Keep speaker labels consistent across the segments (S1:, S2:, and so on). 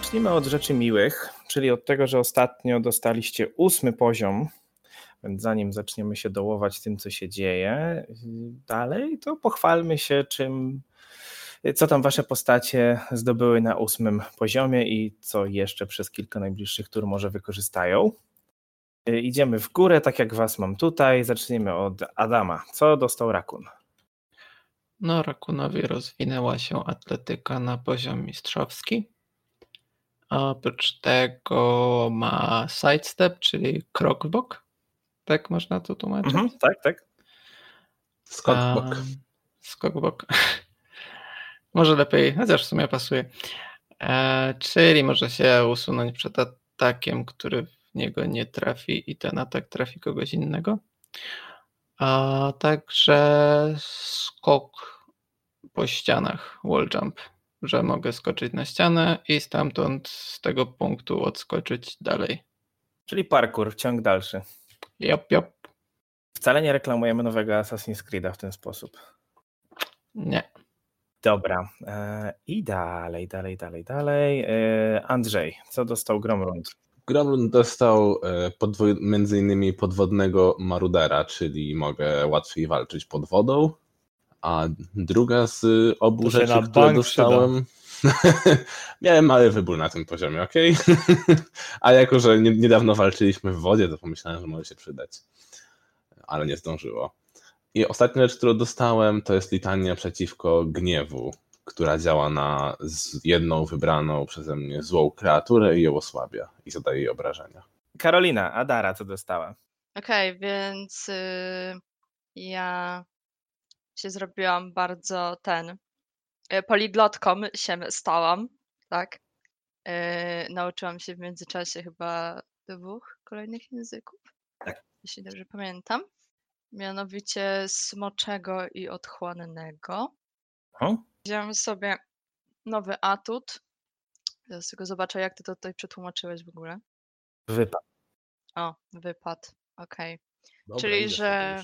S1: Zacznijmy od rzeczy miłych, czyli od tego, że ostatnio dostaliście ósmy poziom, więc zanim zaczniemy się dołować tym, co się dzieje dalej, to pochwalmy się, czym, co tam wasze postacie zdobyły na ósmym poziomie i co jeszcze przez kilka najbliższych tur może wykorzystają. Idziemy w górę, tak jak was mam tutaj. Zaczniemy od Adama. Co dostał Rakun?
S2: No, Rakunowi rozwinęła się atletyka na poziom mistrzowski. Oprócz tego ma sidestep, czyli krok w bok. Tak można to tłumaczyć? Mhm,
S1: tak, tak.
S3: Skok w bok.
S2: skok w bok. może lepiej, chociaż w sumie pasuje. E, czyli może się usunąć przed atakiem, który w niego nie trafi i ten atak trafi kogoś innego. A także skok po ścianach, wall jump, że mogę skoczyć na ścianę i stamtąd z tego punktu odskoczyć dalej.
S1: Czyli parkour, ciąg dalszy.
S2: Jop, jop.
S1: Wcale nie reklamujemy nowego Assassin's Creed'a w ten sposób.
S2: Nie.
S1: Dobra. E, I dalej, dalej, dalej, dalej. E, Andrzej, co dostał Gromrund?
S3: Gromlund dostał e, podwój, między innymi podwodnego marudera, czyli mogę łatwiej walczyć pod wodą. A druga z obu to rzeczy, które dostałem. Miałem mały wybór na tym poziomie, ok? A jako, że niedawno walczyliśmy w wodzie, to pomyślałem, że może się przydać. Ale nie zdążyło. I ostatnia rzecz, którą dostałem, to jest litania przeciwko gniewu która działa na jedną wybraną przeze mnie złą kreaturę i ją osłabia i zadaje jej obrażenia.
S1: Karolina, Adara, co dostała?
S4: Okej, okay, więc y, ja się zrobiłam bardzo ten. Y, poliglotką się stałam, tak? Y, nauczyłam się w międzyczasie chyba dwóch kolejnych języków. Tak. Jeśli dobrze pamiętam. Mianowicie smoczego i otchłannego. Wziąłem sobie nowy atut. Teraz tylko zobaczę, jak ty to tutaj przetłumaczyłeś w ogóle.
S1: Wypad.
S4: O, wypad. Okej. Okay. Czyli, że.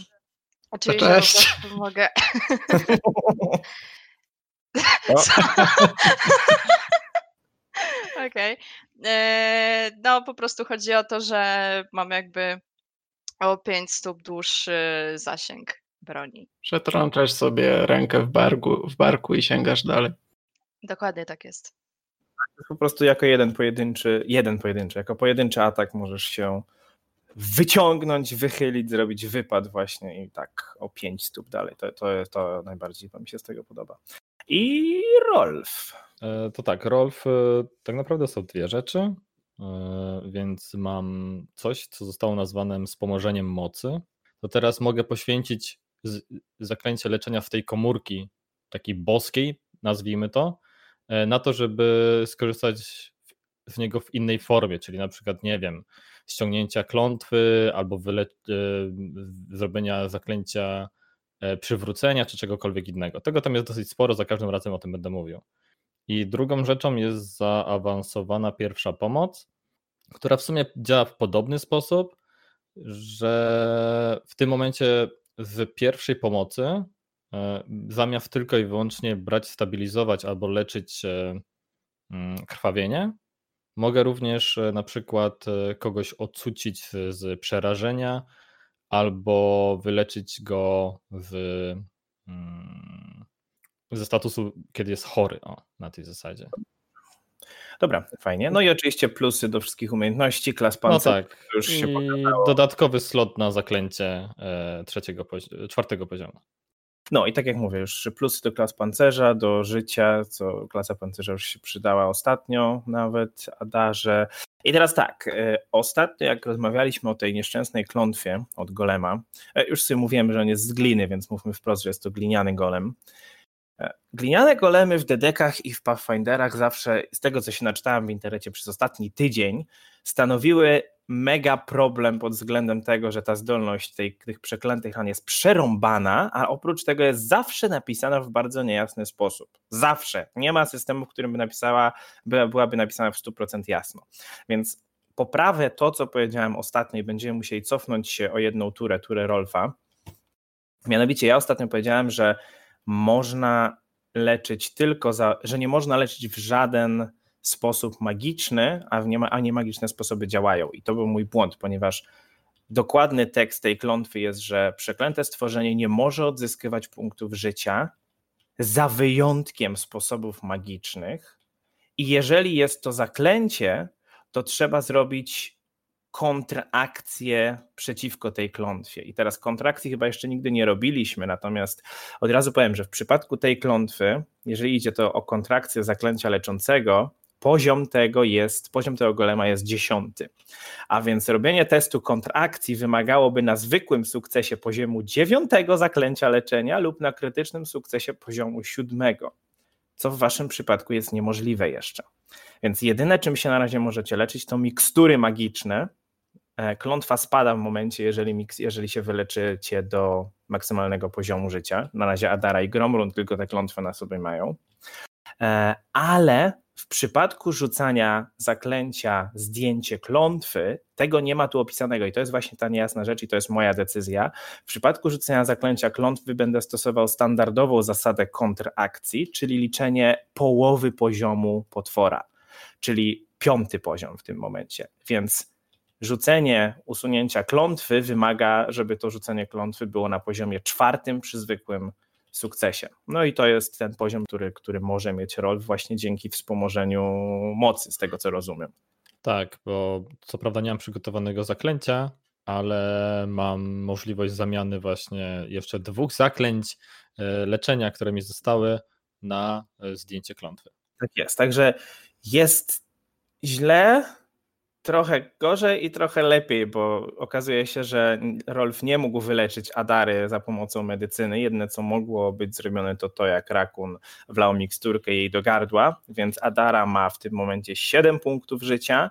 S2: Czyli, że
S4: mogę. Okej. Okay. E, no, po prostu chodzi o to, że mam jakby o 5 stóp dłuższy zasięg broni.
S2: Przetrącasz sobie rękę w, barku, w barku i sięgasz dalej.
S4: Dokładnie tak jest.
S1: Po prostu jako jeden pojedynczy, jeden pojedynczy, jako pojedynczy atak możesz się wyciągnąć, wychylić, zrobić wypad właśnie i tak o 5 stóp dalej. To, to, to najbardziej mi się z tego podoba. I Rolf.
S5: E, to tak, Rolf, e, tak naprawdę są dwie rzeczy, e, więc mam coś, co zostało nazwane wspomożeniem mocy. To teraz mogę poświęcić zaklęcie leczenia w tej komórki takiej boskiej, nazwijmy to, na to, żeby skorzystać z niego w innej formie, czyli na przykład, nie wiem, ściągnięcia klątwy albo wyle- e, zrobienia zaklęcia e, przywrócenia czy czegokolwiek innego. Tego tam jest dosyć sporo, za każdym razem o tym będę mówił. I drugą rzeczą jest zaawansowana pierwsza pomoc, która w sumie działa w podobny sposób, że w tym momencie w pierwszej pomocy e, zamiast tylko i wyłącznie brać, stabilizować albo leczyć mm, krwawienie, mogę również e, na przykład kogoś odsucić z przerażenia albo wyleczyć go w, mm, ze statusu, kiedy jest chory, o, na tej zasadzie.
S1: Dobra, fajnie. No i oczywiście plusy do wszystkich umiejętności, klas pancerza.
S5: No tak, już się I dodatkowy slot na zaklęcie e, trzeciego, czwartego poziomu.
S1: No i tak jak mówię, już plusy do klas pancerza, do życia, co klasa pancerza już się przydała ostatnio nawet, Adarze. I teraz tak, e, ostatnio jak rozmawialiśmy o tej nieszczęsnej klątwie od golema, e, już sobie mówiłem, że on jest z gliny, więc mówmy wprost, że jest to gliniany golem. Gliniane golemy w dedekach i w Pathfinderach zawsze, z tego co się naczytałem w internecie przez ostatni tydzień, stanowiły mega problem pod względem tego, że ta zdolność tej, tych przeklętych ran jest przerąbana, a oprócz tego jest zawsze napisana w bardzo niejasny sposób. Zawsze. Nie ma systemu, w którym by napisała, byłaby napisana w 100% jasno. Więc poprawę to, co powiedziałem ostatnio i będziemy musieli cofnąć się o jedną turę, turę Rolfa. Mianowicie ja ostatnio powiedziałem, że można leczyć tylko za, że nie można leczyć w żaden sposób magiczny, a nie, a nie magiczne sposoby działają. I to był mój błąd, ponieważ dokładny tekst tej klątwy jest, że przeklęte stworzenie nie może odzyskiwać punktów życia za wyjątkiem sposobów magicznych. I jeżeli jest to zaklęcie, to trzeba zrobić kontrakcję przeciwko tej klątwie. I teraz kontrakcji chyba jeszcze nigdy nie robiliśmy, natomiast od razu powiem, że w przypadku tej klątwy, jeżeli idzie to o kontrakcję zaklęcia leczącego, poziom tego jest, poziom tego golema jest dziesiąty. A więc robienie testu kontrakcji wymagałoby na zwykłym sukcesie poziomu dziewiątego zaklęcia leczenia lub na krytycznym sukcesie poziomu siódmego, co w waszym przypadku jest niemożliwe jeszcze. Więc jedyne, czym się na razie możecie leczyć, to mikstury magiczne. E, klątwa spada w momencie, jeżeli, miks, jeżeli się wyleczycie do maksymalnego poziomu życia. Na razie Adara i Gromrun tylko te klątwy na sobie mają. E, ale w przypadku rzucania zaklęcia zdjęcie klątwy, tego nie ma tu opisanego i to jest właśnie ta niejasna rzecz i to jest moja decyzja. W przypadku rzucania zaklęcia klątwy będę stosował standardową zasadę kontrakcji, czyli liczenie połowy poziomu potwora, czyli piąty poziom w tym momencie. Więc rzucenie usunięcia klątwy wymaga, żeby to rzucenie klątwy było na poziomie czwartym przy zwykłym sukcesie. No i to jest ten poziom, który, który może mieć rol właśnie dzięki wspomożeniu mocy, z tego co rozumiem.
S5: Tak, bo co prawda nie mam przygotowanego zaklęcia, ale mam możliwość zamiany właśnie jeszcze dwóch zaklęć e, leczenia, które mi zostały na e, zdjęcie klątwy.
S1: Tak jest, także jest źle, trochę gorzej i trochę lepiej, bo okazuje się, że Rolf nie mógł wyleczyć Adary za pomocą medycyny. Jedne, co mogło być zrobione, to to, jak Rakun wlał miksturkę jej do gardła, więc Adara ma w tym momencie 7 punktów życia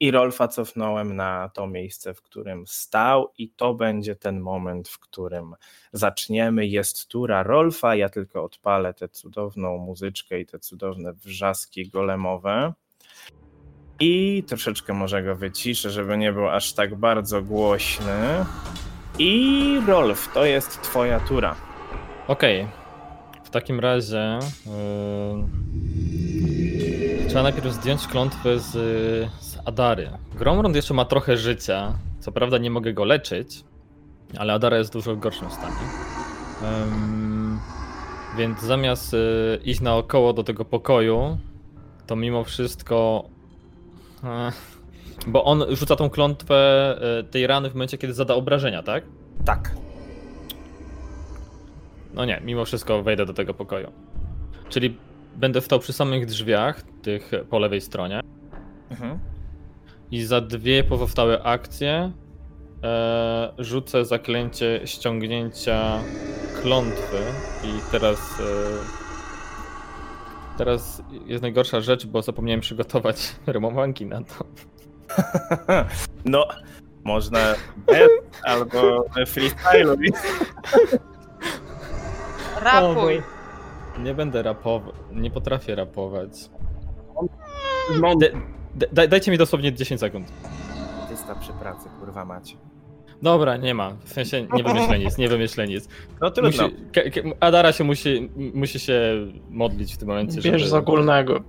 S1: i Rolfa cofnąłem na to miejsce, w którym stał i to będzie ten moment, w którym zaczniemy. Jest tura Rolfa, ja tylko odpalę tę cudowną muzyczkę i te cudowne wrzaski golemowe. I troszeczkę może go wyciszę, żeby nie był aż tak bardzo głośny. I Rolf, to jest twoja tura.
S5: Okej. Okay. W takim razie yy... trzeba najpierw zdjąć klątwę z, z Adary. Gromrund jeszcze ma trochę życia. Co prawda nie mogę go leczyć, ale Adara jest w dużo gorszym stanie. Więc zamiast yy, iść naokoło do tego pokoju, to mimo wszystko bo on rzuca tą klątwę e, tej rany w momencie, kiedy zada obrażenia, tak?
S1: Tak.
S5: No nie, mimo wszystko wejdę do tego pokoju. Czyli będę stał przy samych drzwiach, tych po lewej stronie. Mhm. I za dwie pozostałe akcje e, rzucę zaklęcie ściągnięcia klątwy. I teraz e, Teraz jest najgorsza rzecz, bo zapomniałem przygotować rymowanki na to.
S1: No, można albo freestyle.
S4: Rapuj.
S5: Nie będę rapować, nie potrafię rapować. Da, da, dajcie mi dosłownie 10 sekund.
S1: Tysta przy pracy, kurwa macie.
S5: Dobra, nie ma. W sensie nie wymyślę nic, nie wymyślę nic.
S1: No trudno.
S5: Musi, Adara się musi, musi się modlić w tym momencie.
S2: Bierz żeby... z ogólnego.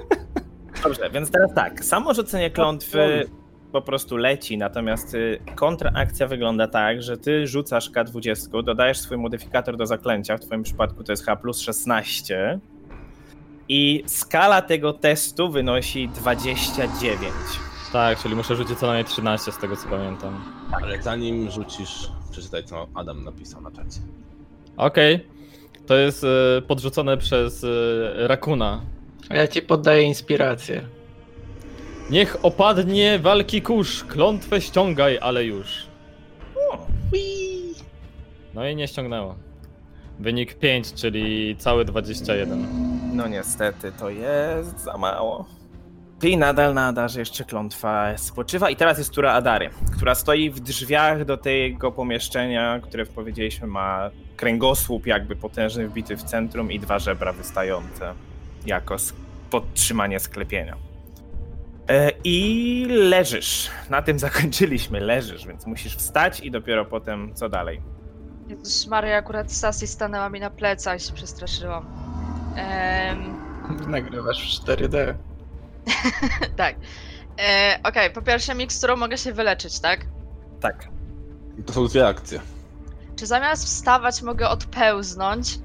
S1: Dobrze, więc teraz tak. Samo rzucenie klątwy po prostu leci, natomiast y, kontrakcja wygląda tak, że ty rzucasz K20, dodajesz swój modyfikator do zaklęcia, w twoim przypadku to jest H plus 16 i skala tego testu wynosi 29.
S5: Tak, czyli muszę rzucić co najmniej 13 z tego co pamiętam.
S3: Ale zanim rzucisz, przeczytaj co Adam napisał na czacie.
S5: Okej. Okay. To jest y, podrzucone przez y, Rakuna.
S2: A ja ci poddaję inspirację.
S5: Niech opadnie walki kurz, klątwę ściągaj, ale już. No i nie ściągnęło. Wynik 5, czyli całe 21.
S1: No niestety, to jest za mało. I nadal na Adarze jeszcze klątwa spoczywa. I teraz jest tura Adary, która stoi w drzwiach do tego pomieszczenia, które powiedzieliśmy ma kręgosłup jakby potężny wbity w centrum i dwa żebra wystające jako podtrzymanie sklepienia. E, I leżysz. Na tym zakończyliśmy. Leżysz, więc musisz wstać i dopiero potem co dalej.
S4: Jezus Maria, akurat Sasi stanęła mi na plecach i się przestraszyłam.
S2: Nagrywasz w 4D.
S4: tak. E, Okej, po pierwsze miksturą mogę się wyleczyć, tak?
S1: Tak.
S3: To są dwie akcje.
S4: Czy zamiast wstawać mogę odpełznąć?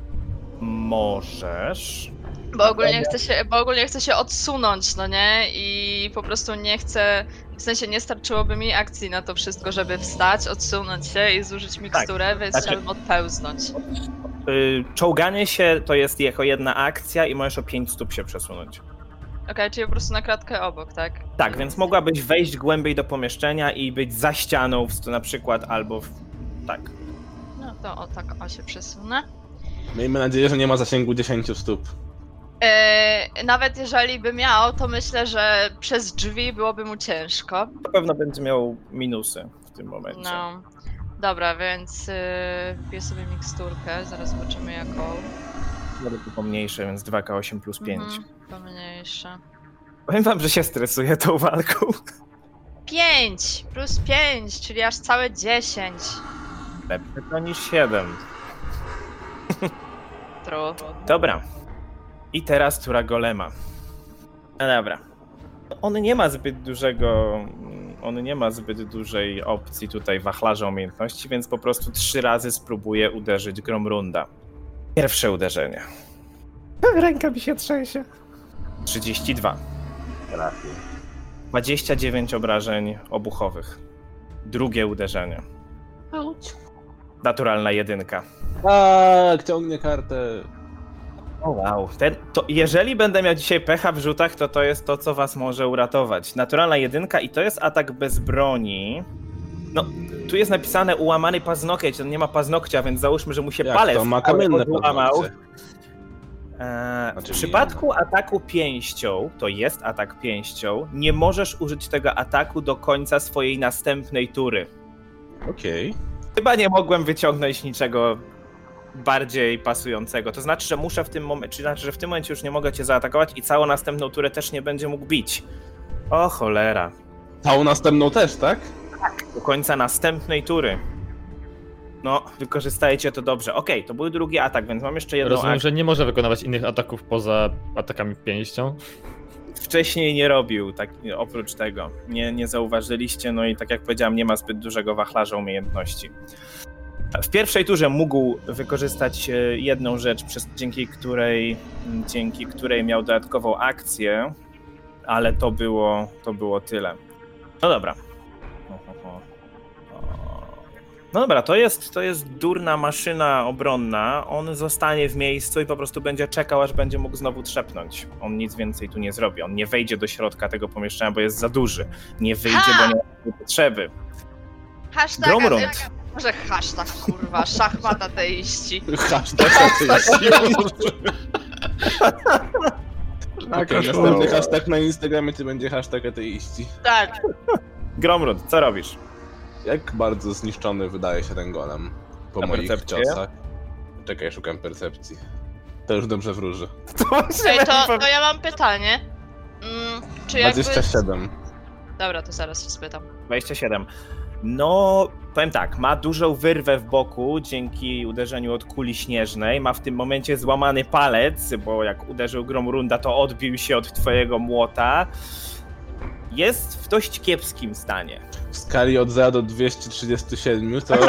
S1: Możesz.
S4: Bo ogólnie chcę się, bo ogólnie chcę się odsunąć, no nie? I po prostu nie chcę, w sensie nie starczyłoby mi akcji na to wszystko, żeby wstać, odsunąć się i zużyć miksturę, więc
S1: znaczy-
S4: chciałbym odpełznąć.
S1: Y, Czołganie się to jest jako jedna akcja i możesz o 5 stóp się przesunąć.
S4: Okej, czyli po prostu na kratkę obok, tak?
S1: Tak, więc mogłabyś wejść głębiej do pomieszczenia i być za ścianą w- na przykład albo w... tak.
S4: No to o tak, o się przesunę.
S3: Miejmy nadzieję, że nie ma zasięgu 10 stóp.
S4: E, nawet jeżeli by miał, to myślę, że przez drzwi byłoby mu ciężko.
S1: Na pewno będzie miał minusy w tym momencie.
S4: No. Dobra, więc yy, wpiję sobie miksturkę, zaraz zobaczymy jaką.
S1: To pomniejsze, więc 2K8 plus 5.
S4: Mhm, pomniejsze.
S1: Powiem wam, że się stresuję tą walką.
S4: 5 plus 5, czyli aż całe 10.
S1: Lepsze to niż 7.
S4: True.
S1: Dobra. I teraz tura golema. No dobra. On nie ma zbyt dużego. On nie ma zbyt dużej opcji tutaj wachlarza umiejętności, więc po prostu trzy razy spróbuje uderzyć Gromrunda. Pierwsze uderzenie. Ręka mi się trzęsie. 32.
S3: Trafi.
S1: 29 obrażeń obuchowych. Drugie uderzenie. Naturalna jedynka.
S3: Tak, ciągnie kartę.
S1: O wow. Ten, to jeżeli będę miał dzisiaj pecha w rzutach, to to jest to, co was może uratować. Naturalna jedynka i to jest atak bez broni. No, tu jest napisane ułamany paznokieć, on nie ma paznokcia, więc załóżmy, że mu się
S3: Jak
S1: palec
S3: to ma kamienne
S1: odłamał.
S3: paznokcie.
S1: Eee, w
S3: Znaczy,
S1: przypadku ataku pięścią, to jest atak pięścią, nie możesz użyć tego ataku do końca swojej następnej tury.
S3: Okej.
S1: Chyba nie mogłem wyciągnąć niczego bardziej pasującego. To znaczy, że muszę w tym momencie, czy znaczy, że w tym momencie już nie mogę cię zaatakować i całą następną turę też nie będzie mógł bić. O cholera.
S3: Całą następną też, tak?
S1: Do końca następnej tury. No, wykorzystajcie to dobrze. Okej, to był drugi atak, więc mam jeszcze jedną
S5: Rozumiem,
S1: akcję.
S5: że nie może wykonywać innych ataków poza atakami pięścią.
S1: Wcześniej nie robił, tak oprócz tego. Nie, nie zauważyliście, no i tak jak powiedziałem, nie ma zbyt dużego wachlarza umiejętności. W pierwszej turze mógł wykorzystać e, jedną rzecz, przez, dzięki, której, dzięki której miał dodatkową akcję, ale to było, to było tyle. No dobra. No dobra, to jest, to jest durna maszyna obronna. On zostanie w miejscu i po prostu będzie czekał, aż będzie mógł znowu trzepnąć. On nic więcej tu nie zrobi. On nie wejdzie do środka tego pomieszczenia, bo jest za duży. Nie wyjdzie,
S4: Ha!
S1: bo nie ma potrzeby.
S4: Hashtag,
S1: Gromrund.
S4: może hashtag, kurwa, szachmat ateiści.
S3: Hashtag ateiści. Okej, następny hashtag na Instagramie to będzie hashtag ateiści.
S4: Tak,
S1: Gromrund, co robisz?
S3: Jak bardzo zniszczony wydaje się ten golem po
S1: Na
S3: moich
S1: percepcję?
S3: ciosach? Czekaj, szukam percepcji. To już dobrze wróży.
S1: To
S4: Ej, to, to ja mam pytanie. Mm, czy jakby...
S3: 27.
S4: Dobra, to zaraz się spytam.
S1: 27. No, powiem tak, ma dużą wyrwę w boku dzięki uderzeniu od kuli śnieżnej. Ma w tym momencie złamany palec, bo jak uderzył Gromrunda, to odbił się od twojego młota. Jest w dość kiepskim stanie.
S3: W skali od 0 do 237 to...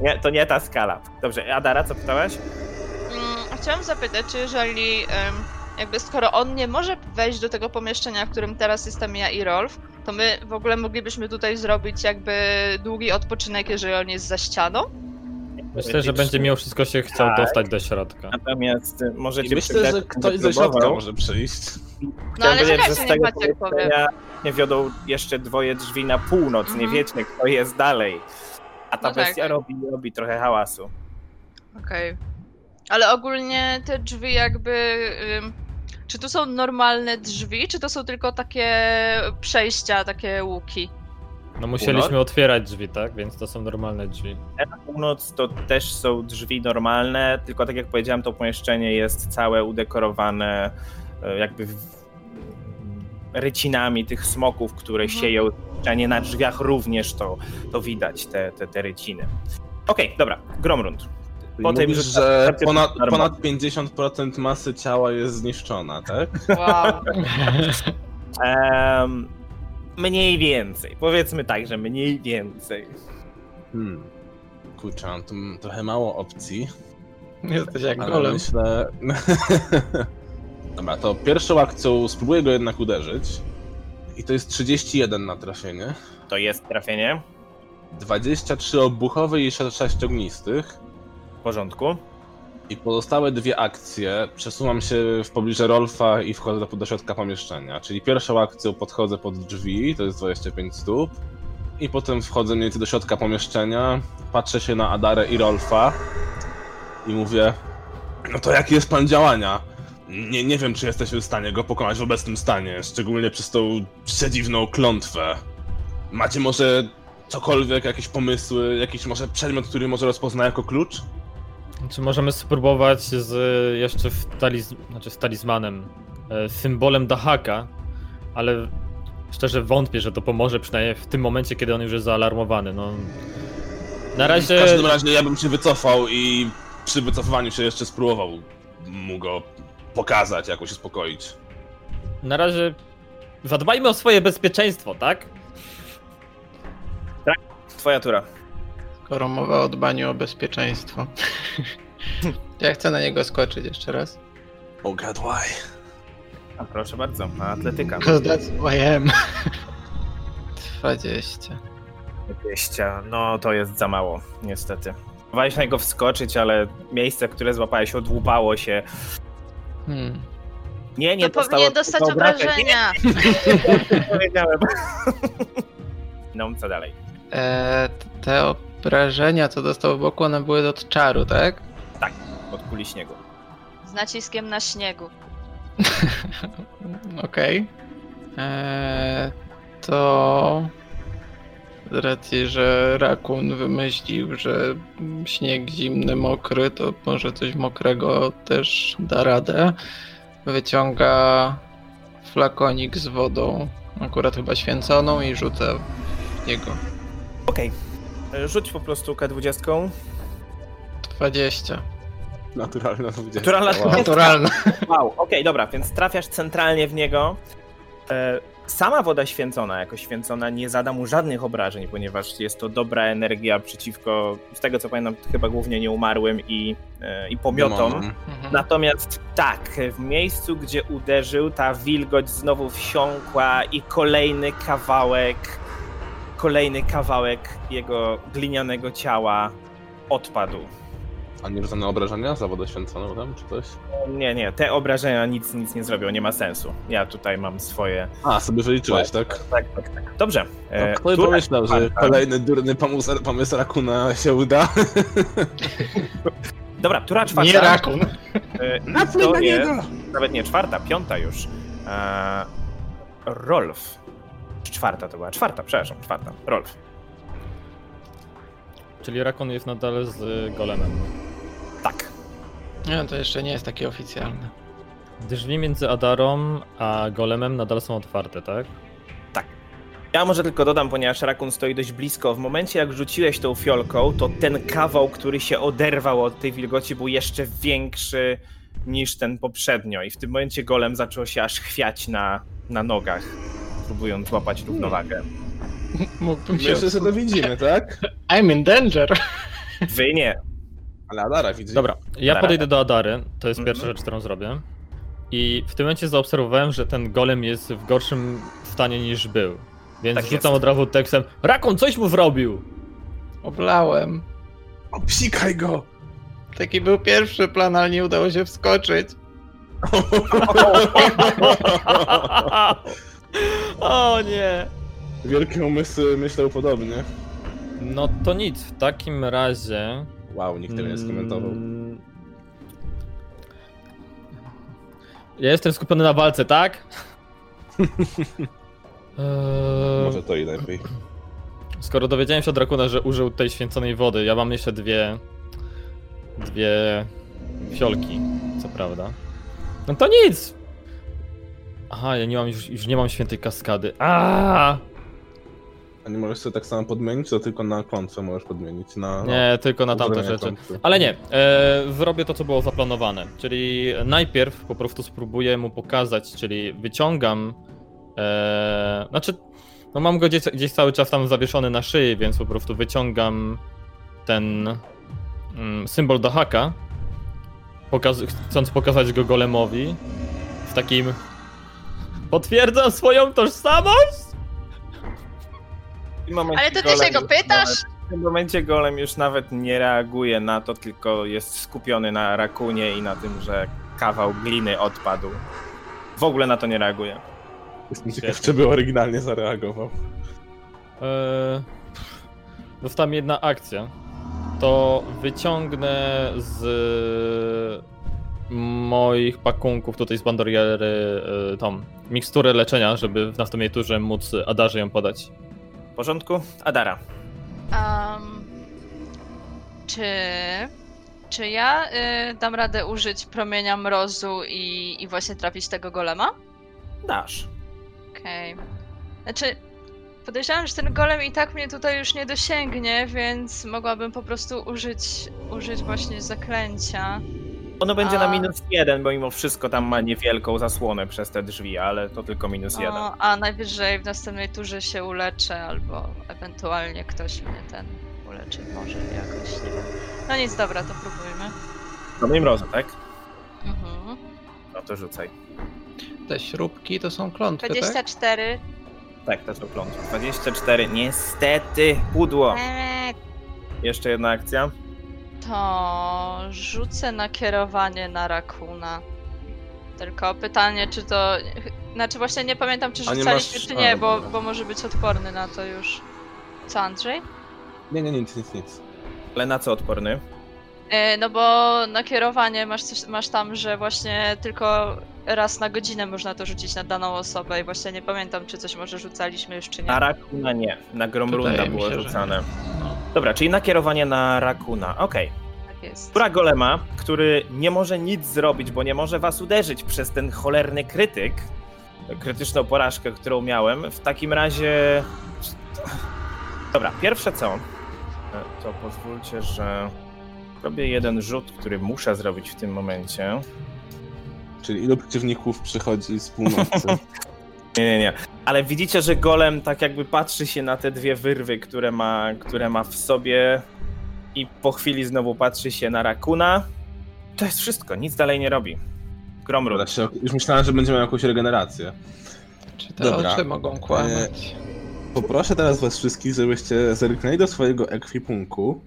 S1: Nie, to nie ta skala. Dobrze, Adara, co pytałeś?
S4: Mm, chciałam zapytać, czy jeżeli jakby skoro on nie może wejść do tego pomieszczenia, w którym teraz jestem ja i Rolf, to my w ogóle moglibyśmy tutaj zrobić jakby długi odpoczynek, jeżeli on jest za ścianą?
S5: Myślę, że będzie mimo wszystko się chciał
S1: Tak.
S5: dostać do środka.
S1: Natomiast y,
S3: I
S1: możecie
S3: myślę, że ktoś ze środka może przyjść.
S4: No ale
S1: powiedzieć, że
S4: niech
S1: tego
S4: Maciek powie.
S1: Nie wiodą jeszcze dwoje drzwi na północ, nie
S4: Mhm.
S1: wiecie kto jest dalej. A ta
S4: No tak.
S1: bestia robi, robi trochę hałasu.
S4: Okej. Ale ogólnie te drzwi jakby... ym, czy tu są normalne drzwi, czy to są tylko takie przejścia, takie łuki?
S5: No musieliśmy otwierać drzwi, tak? Więc to są normalne drzwi.
S1: Na północ to też są drzwi normalne, tylko tak jak powiedziałem, to pomieszczenie jest całe udekorowane jakby w- rycinami tych smoków, które
S4: Mhm.
S1: sieją nie na drzwiach również to, to widać, te, te, te ryciny. Okej, dobra, Gromrund.
S3: Po tym, mówisz, że ponad, ponad 50% masy ciała jest zniszczona, tak? Wow.
S1: um, mniej więcej. Powiedzmy tak, że mniej więcej.
S3: Hmm. Kurczę, mam tu trochę mało opcji.
S2: Jesteś jak golem.
S3: myślę... Dobra, to pierwszą akcją spróbuję go jednak uderzyć. I to jest 31 na trafienie.
S1: To jest trafienie.
S3: 23 obuchowe i 6 ognistych.
S1: W porządku.
S3: I pozostałe dwie akcje przesuwam się w pobliże Rolfa i wchodzę do, do środka pomieszczenia. Czyli pierwszą akcją podchodzę pod drzwi, to jest 25 stóp. I potem wchodzę mniej więcej do środka pomieszczenia, patrzę się na Adarę i Rolfa i mówię, no to jaki jest plan działania? Nie, nie wiem, czy jesteśmy w stanie go pokonać w obecnym stanie, szczególnie przez tą przedziwną klątwę. Macie może cokolwiek, jakieś pomysły, jakiś może przedmiot, który może rozpozna jako klucz?
S5: Czy możemy spróbować z jeszcze w taliz, znaczy z talizmanem, e, symbolem Dahaka, ale szczerze wątpię, że to pomoże przynajmniej w tym momencie, kiedy on już jest zaalarmowany. No,
S3: na razie... W każdym razie ja bym się wycofał i przy wycofywaniu się jeszcze spróbował mu go pokazać, jakoś uspokoić.
S5: Na razie zadbajmy o swoje bezpieczeństwo, tak?
S1: Tak, twoja tura.
S2: Skoro mowa o dbaniu o bezpieczeństwo. ja chcę na niego skoczyć jeszcze raz.
S3: Oh god, why?
S1: A proszę bardzo, atletyka.
S2: Because that's who I am. 20.
S1: 20, no to jest za mało, niestety. Próbowałeś na niego wskoczyć, ale miejsce, które złapałeś, odłupało się. Hmm. Nie, nie
S4: to powinien dostać obrażenia. Powiedziałem.
S1: No, co dalej?
S2: E, te obrażenia, co dostał w boku, one były od czaru, tak?
S1: Tak, od kuli śniegu.
S4: Z naciskiem na śniegu.
S2: Okej. Okay. E, to racji, że rakun wymyślił, że śnieg zimny, mokry, to może coś mokrego też da radę. Wyciąga flakonik z wodą, akurat chyba święconą i rzuca w niego.
S1: Okej. Okay. Rzuć po prostu K20.
S2: 20.
S3: Naturalna 20.
S1: Naturalna.
S2: Wow. Naturalna.
S1: Wow, okej, okay, dobra, więc trafiasz centralnie w niego. E, sama woda święcona, jako święcona, nie zada mu żadnych obrażeń, ponieważ jest to dobra energia przeciwko, z tego co pamiętam, chyba głównie nieumarłym i, e, i pomiotom. Mhm. Natomiast tak, w miejscu, gdzie uderzył, ta wilgoć znowu wsiąkła i kolejny kawałek, kolejny kawałek jego glinianego ciała odpadł.
S3: A nie rzucane obrażenia za wodę święconą tam, czy coś?
S1: Nie, nie, te obrażenia nic, nic nie zrobią, nie ma sensu. Ja tutaj mam swoje...
S3: A, sobie wyliczyłeś, tak?
S1: Tak, tak, tak. Dobrze.
S3: No, e, kto by pomyślał, że kolejny durny pomysł, pomysł Rakuna się uda?
S1: Dobra, tura czwarta.
S2: Nie Rakun.
S1: E, to jest, nawet nie czwarta, piąta już. E, Rolf. Czwarta to była, czwarta, przepraszam, czwarta. Rolf.
S5: Czyli Rakon jest nadal z golemem.
S1: Tak.
S2: Nie, to jeszcze nie jest takie oficjalne.
S5: Drzwi między Adarą a golemem nadal są otwarte, tak?
S1: Tak. Ja może tylko dodam, ponieważ Rakun stoi dość blisko. W momencie jak rzuciłeś tą fiolką, to ten kawał, który się oderwał od tej wilgoci, był jeszcze większy niż ten poprzednio. I w tym momencie golem zaczął się aż chwiać na, na nogach, próbując złapać równowagę.
S3: Mógłbym się... Myślę, że to widzimy, tak?
S2: I'm in danger.
S1: Wy nie.
S3: Ale Adara widzi.
S5: Dobra, ja podejdę do Adary, to jest pierwsza rzecz, którą zrobię. I w tym momencie zaobserwowałem, że ten golem jest w gorszym stanie niż był. Więc tak rzucam od razu tekstem Rakon, coś mu zrobił!
S2: Oblałem.
S3: Obsikaj go!
S2: Taki był pierwszy plan, ale nie udało się wskoczyć.
S5: o nie!
S3: Wielkie umysły myślą podobnie.
S5: No to nic, w takim razie.
S3: Wow, nikt tego nie skomentował. Mm,
S5: ja jestem skupiony na walce, tak?
S3: eee... Może to i lepiej.
S5: Skoro dowiedziałem się od Drakuna, że użył tej święconej wody, ja mam jeszcze dwie. dwie. fiolki, co prawda. No to nic! Aha, ja nie mam już, już nie mam świętej kaskady. Aaaa!
S3: A nie możesz sobie tak samo podmienić, to tylko na klątwę możesz podmienić. Na,
S5: Nie,
S3: no,
S5: tylko na tamte rzeczy.
S3: Klątwy.
S5: Ale nie, e, zrobię to, co było zaplanowane. Czyli najpierw po prostu spróbuję mu pokazać, czyli wyciągam. E, znaczy, no mam go gdzieś, gdzieś cały czas tam zawieszony na szyi, więc po prostu wyciągam ten mm, symbol do haka, pokaz chcąc pokazać go golemowi w takim. Potwierdzam swoją tożsamość!
S1: Momencie
S4: Ale to ty się go pytasz?
S1: nawet- W tym momencie golem już nawet nie reaguje na to, tylko jest skupiony na rakunie i na tym, że kawał gliny odpadł. W ogóle na to nie reaguje.
S3: Jestem ciekaw, czy by oryginalnie zareagował.
S5: Eee, dostała jedna akcja. To wyciągnę z moich pakunków tutaj z Bandoriery e, tą miksturę leczenia, żeby w następnej turze móc Adarze ją podać.
S1: Porządku? Adara.
S4: Um, czy, czy ja y, dam radę użyć promienia mrozu i, i właśnie trafić tego golema?
S1: Dasz.
S4: Okej. Znaczy, podejrzewam, że ten golem i tak mnie tutaj już nie dosięgnie, więc mogłabym po prostu użyć, użyć właśnie zaklęcia.
S1: Ono będzie na
S4: A-
S1: minus jeden, bo mimo wszystko tam ma niewielką zasłonę przez te drzwi, ale to tylko minus jeden.
S4: O, a najwyżej w następnej turze się uleczę, albo ewentualnie ktoś mnie ten uleczy może jakoś, nie wiem. No nic, dobra, to próbujmy.
S1: Dobry mrozu, tak?
S4: Mhm.
S1: No to rzucaj.
S2: Te śrubki to są klątwy, tak?
S4: 24.
S1: Tak, to są klątwy. 24. Niestety, pudło.
S4: Eee,
S1: Jeszcze jedna akcja.
S4: To rzucę nakierowanie na rakuna. Tylko pytanie, czy to. Znaczy, właśnie nie pamiętam, czy
S3: A nie
S4: rzucaliśmy,
S3: masz-
S4: czy
S3: a,
S4: nie, bo,
S3: dobra.
S4: bo może być odporny na to już. Co, Andrzej?
S3: Nie, nie, nic, nic, nic.
S1: Ale na co odporny?
S4: E, no bo nakierowanie masz, coś, masz tam, że właśnie tylko raz na godzinę można to rzucić na daną osobę i właśnie nie pamiętam, czy coś może rzucaliśmy już, czy nie.
S1: Na Rakuna nie. Na Gromrunda było
S2: się, że
S1: rzucane.
S2: No.
S1: Dobra, czyli nakierowanie na Rakuna. Okej.
S4: Tak jest.
S1: Tura Golema, który nie może nic zrobić, bo nie może was uderzyć przez ten cholerny krytyk, krytyczną porażkę, którą miałem. W takim razie... Dobra, pierwsze co, to pozwólcie, że robię jeden rzut, który muszę zrobić w tym momencie.
S3: Czyli ilu przeciwników przychodzi z północy?
S1: Nie, nie, nie. Ale widzicie, że golem tak jakby patrzy się na te dwie wyrwy, które ma, które ma w sobie i po chwili znowu patrzy się na Rakuna. To jest wszystko, nic dalej nie robi. Gromrud.
S3: Już myślałem, że będziemy miał jakąś regenerację.
S2: Czy te
S3: Dobra.
S2: oczy mogą kłamać?
S3: Poproszę teraz was wszystkich, żebyście zerknęli do swojego ekwipunku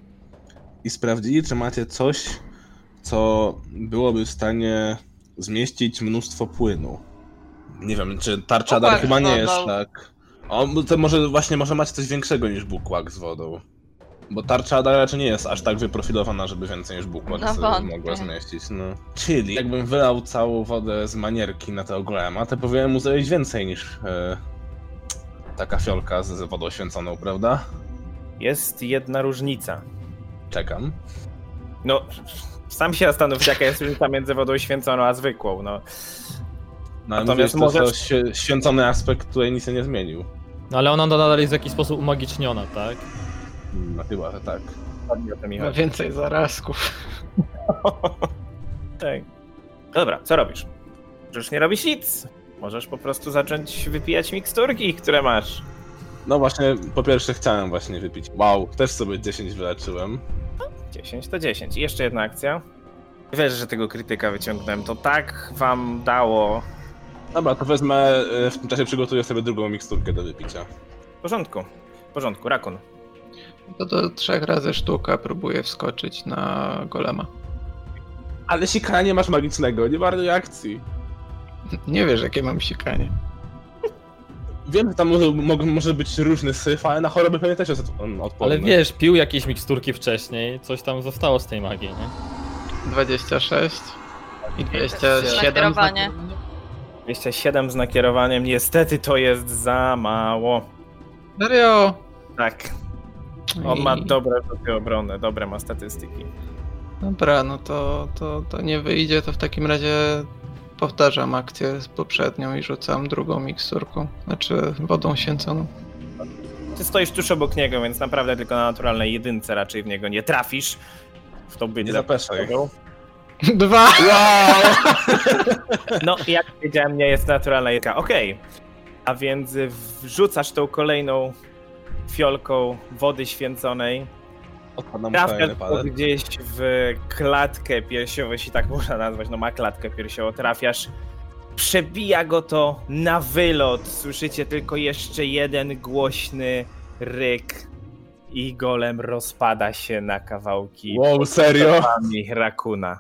S3: i sprawdzili, czy macie coś, co byłoby w stanie zmieścić mnóstwo płynu. Nie wiem, czy tarcza dar chyba nie jest tak. O, to może właśnie może macie coś większego niż bukłak z wodą. Bo tarcza dar raczej nie jest aż tak wyprofilowana, żeby więcej niż bukłak
S4: No
S3: mogła zmieścić. No. Czyli jakbym wylał całą wodę z manierki na tego golema, to powinienem mu zrobić więcej niż e, taka fiolka z, z wodą święconą, prawda?
S1: Jest jedna różnica.
S3: Czekam.
S1: No, sam się zastanów, jaka jest różnica między wodą święconą a zwykłą. No,
S3: No, ale
S1: Natomiast
S3: mówię, że to święcony aspekt tutaj nic się nie zmienił.
S5: No ale ona nadal jest w jakiś sposób umagiczniona, tak?
S3: No chyba, że tak.
S2: Ma więcej zarazków.
S1: Tak. Dobra, co robisz? Możesz nie robić nic. Możesz po prostu zacząć wypijać miksturki, które masz.
S3: No właśnie, po pierwsze chciałem właśnie wypić. Wow, też sobie 10 wyleczyłem.
S1: 10 to 10. I jeszcze jedna akcja. Wiesz, że tego krytyka wyciągnąłem. To tak wam dało.
S3: Dobra, to wezmę, e, w tym czasie przygotuję sobie drugą miksturkę do wypicia.
S1: W porządku. W porządku, rakun.
S2: To do trzech razy sztuka próbuję wskoczyć na golema.
S3: Ale sikania nie masz magicznego, nie ma reakcji.
S2: Nie wiesz, jakie mam sikanie.
S3: Wiem, że tam może, mo- może być różny syf, ale na choroby pewnie też jest od- on odporny.
S5: Ale wiesz, pił jakieś miksturki wcześniej, coś tam zostało z tej magii, nie?
S2: 26 i 27
S4: Nakierowanie.
S1: 27 z nakierowaniem. Niestety to jest za mało.
S2: Serio?
S1: Tak. On ma
S2: I-
S1: dobre rzuty obronne, dobre ma statystyki.
S2: Dobra, no to, to, to nie wyjdzie, to w takim razie powtarzam akcję z poprzednią i rzucam drugą miksturką, znaczy wodą święconą.
S1: ty stoisz tuż obok niego, więc naprawdę tylko na naturalnej jedynce raczej w niego nie trafisz. W to bydle.
S3: Nie zapeszaj.
S2: Dwa!
S3: Wow!
S1: No, jak powiedziałem, nie jest naturalna jedynka. Okej. A więc wrzucasz tą kolejną fiolką wody święconej.
S3: Odpadam
S1: go gdzieś w klatkę piersiową, jeśli tak można nazwać, no ma klatkę piersiową, trafiasz. Przebija go to na wylot. Słyszycie tylko jeszcze jeden głośny ryk i golem rozpada się na kawałki
S3: Wow, serio?
S1: Rakuna.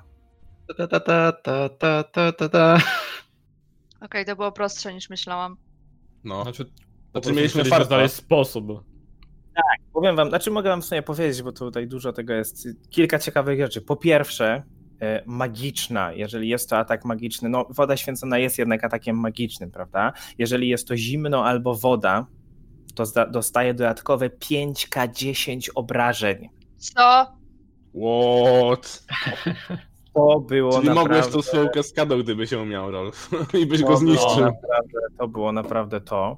S2: Ta ta ta ta ta ta ta ta.
S4: Okej, to było prostsze niż myślałam.
S3: No.
S5: Znaczy,
S3: Znaczy mieliśmy
S5: znaleźć sposób.
S1: Powiem wam, znaczy mogę wam w sumie powiedzieć, bo tutaj dużo tego jest. Kilka ciekawych rzeczy. Po pierwsze, e, magiczna, jeżeli jest to atak magiczny, no woda święcona jest jednak atakiem magicznym, prawda? Jeżeli jest to zimno albo woda, to dostaje dodatkowe 5k10 obrażeń.
S4: Co?
S3: What?
S1: To było
S3: Czyli
S1: naprawdę...
S3: mogłeś tą swoją kaskadą, gdyby się umiał, Rolf. I byś
S1: To
S3: go
S1: było
S3: zniszczył.
S1: naprawdę, to było naprawdę to.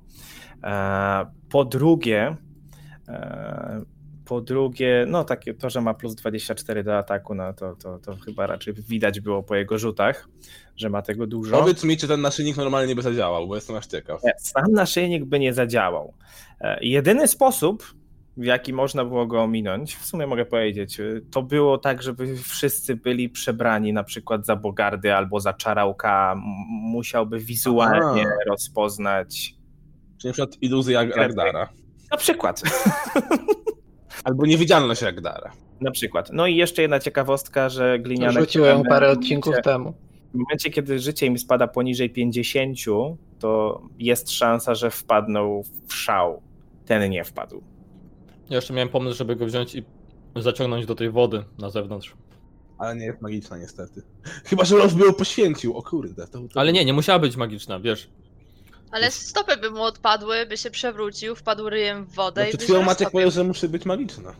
S1: E, Po drugie, po drugie, no takie to, że ma plus 24 do ataku, no to, to, to chyba raczej widać było po jego rzutach, że ma tego dużo.
S3: Powiedz mi, czy ten naszyjnik normalnie by zadziałał, bo jestem aż ciekaw.
S1: Nie, Sam naszyjnik by nie zadziałał. E, Jedyny sposób, w jaki można było go ominąć, w sumie mogę powiedzieć, e, to było tak, żeby wszyscy byli przebrani na przykład za Bogardy albo za Czarałka. Musiałby wizualnie rozpoznać.
S3: Czyli na przykład iluzja Ragdara.
S1: Na przykład.
S3: Albo niewidzialność Ragdara.
S1: Na przykład. No i jeszcze jedna ciekawostka, że gliniane.
S2: Rzuciłem parę odcinków
S1: momencie-
S2: temu.
S1: W momencie, kiedy życie im spada poniżej 50, to jest szansa, że wpadną w szał. Ten nie wpadł.
S5: Ja jeszcze miałem pomysł, żeby go wziąć i zaciągnąć do tej wody na zewnątrz.
S3: Ale nie jest magiczna niestety. Chyba, że by ją poświęcił. O kurde. To, to...
S5: Ale nie, nie musiała być magiczna, wiesz.
S4: Ale stopy by mu odpadły, by się przewrócił, wpadł ryjem w wodę
S3: No
S4: i
S3: przed
S4: by
S3: chwilą Maciek
S4: roztopił.
S3: powiedział, że musi być magiczna.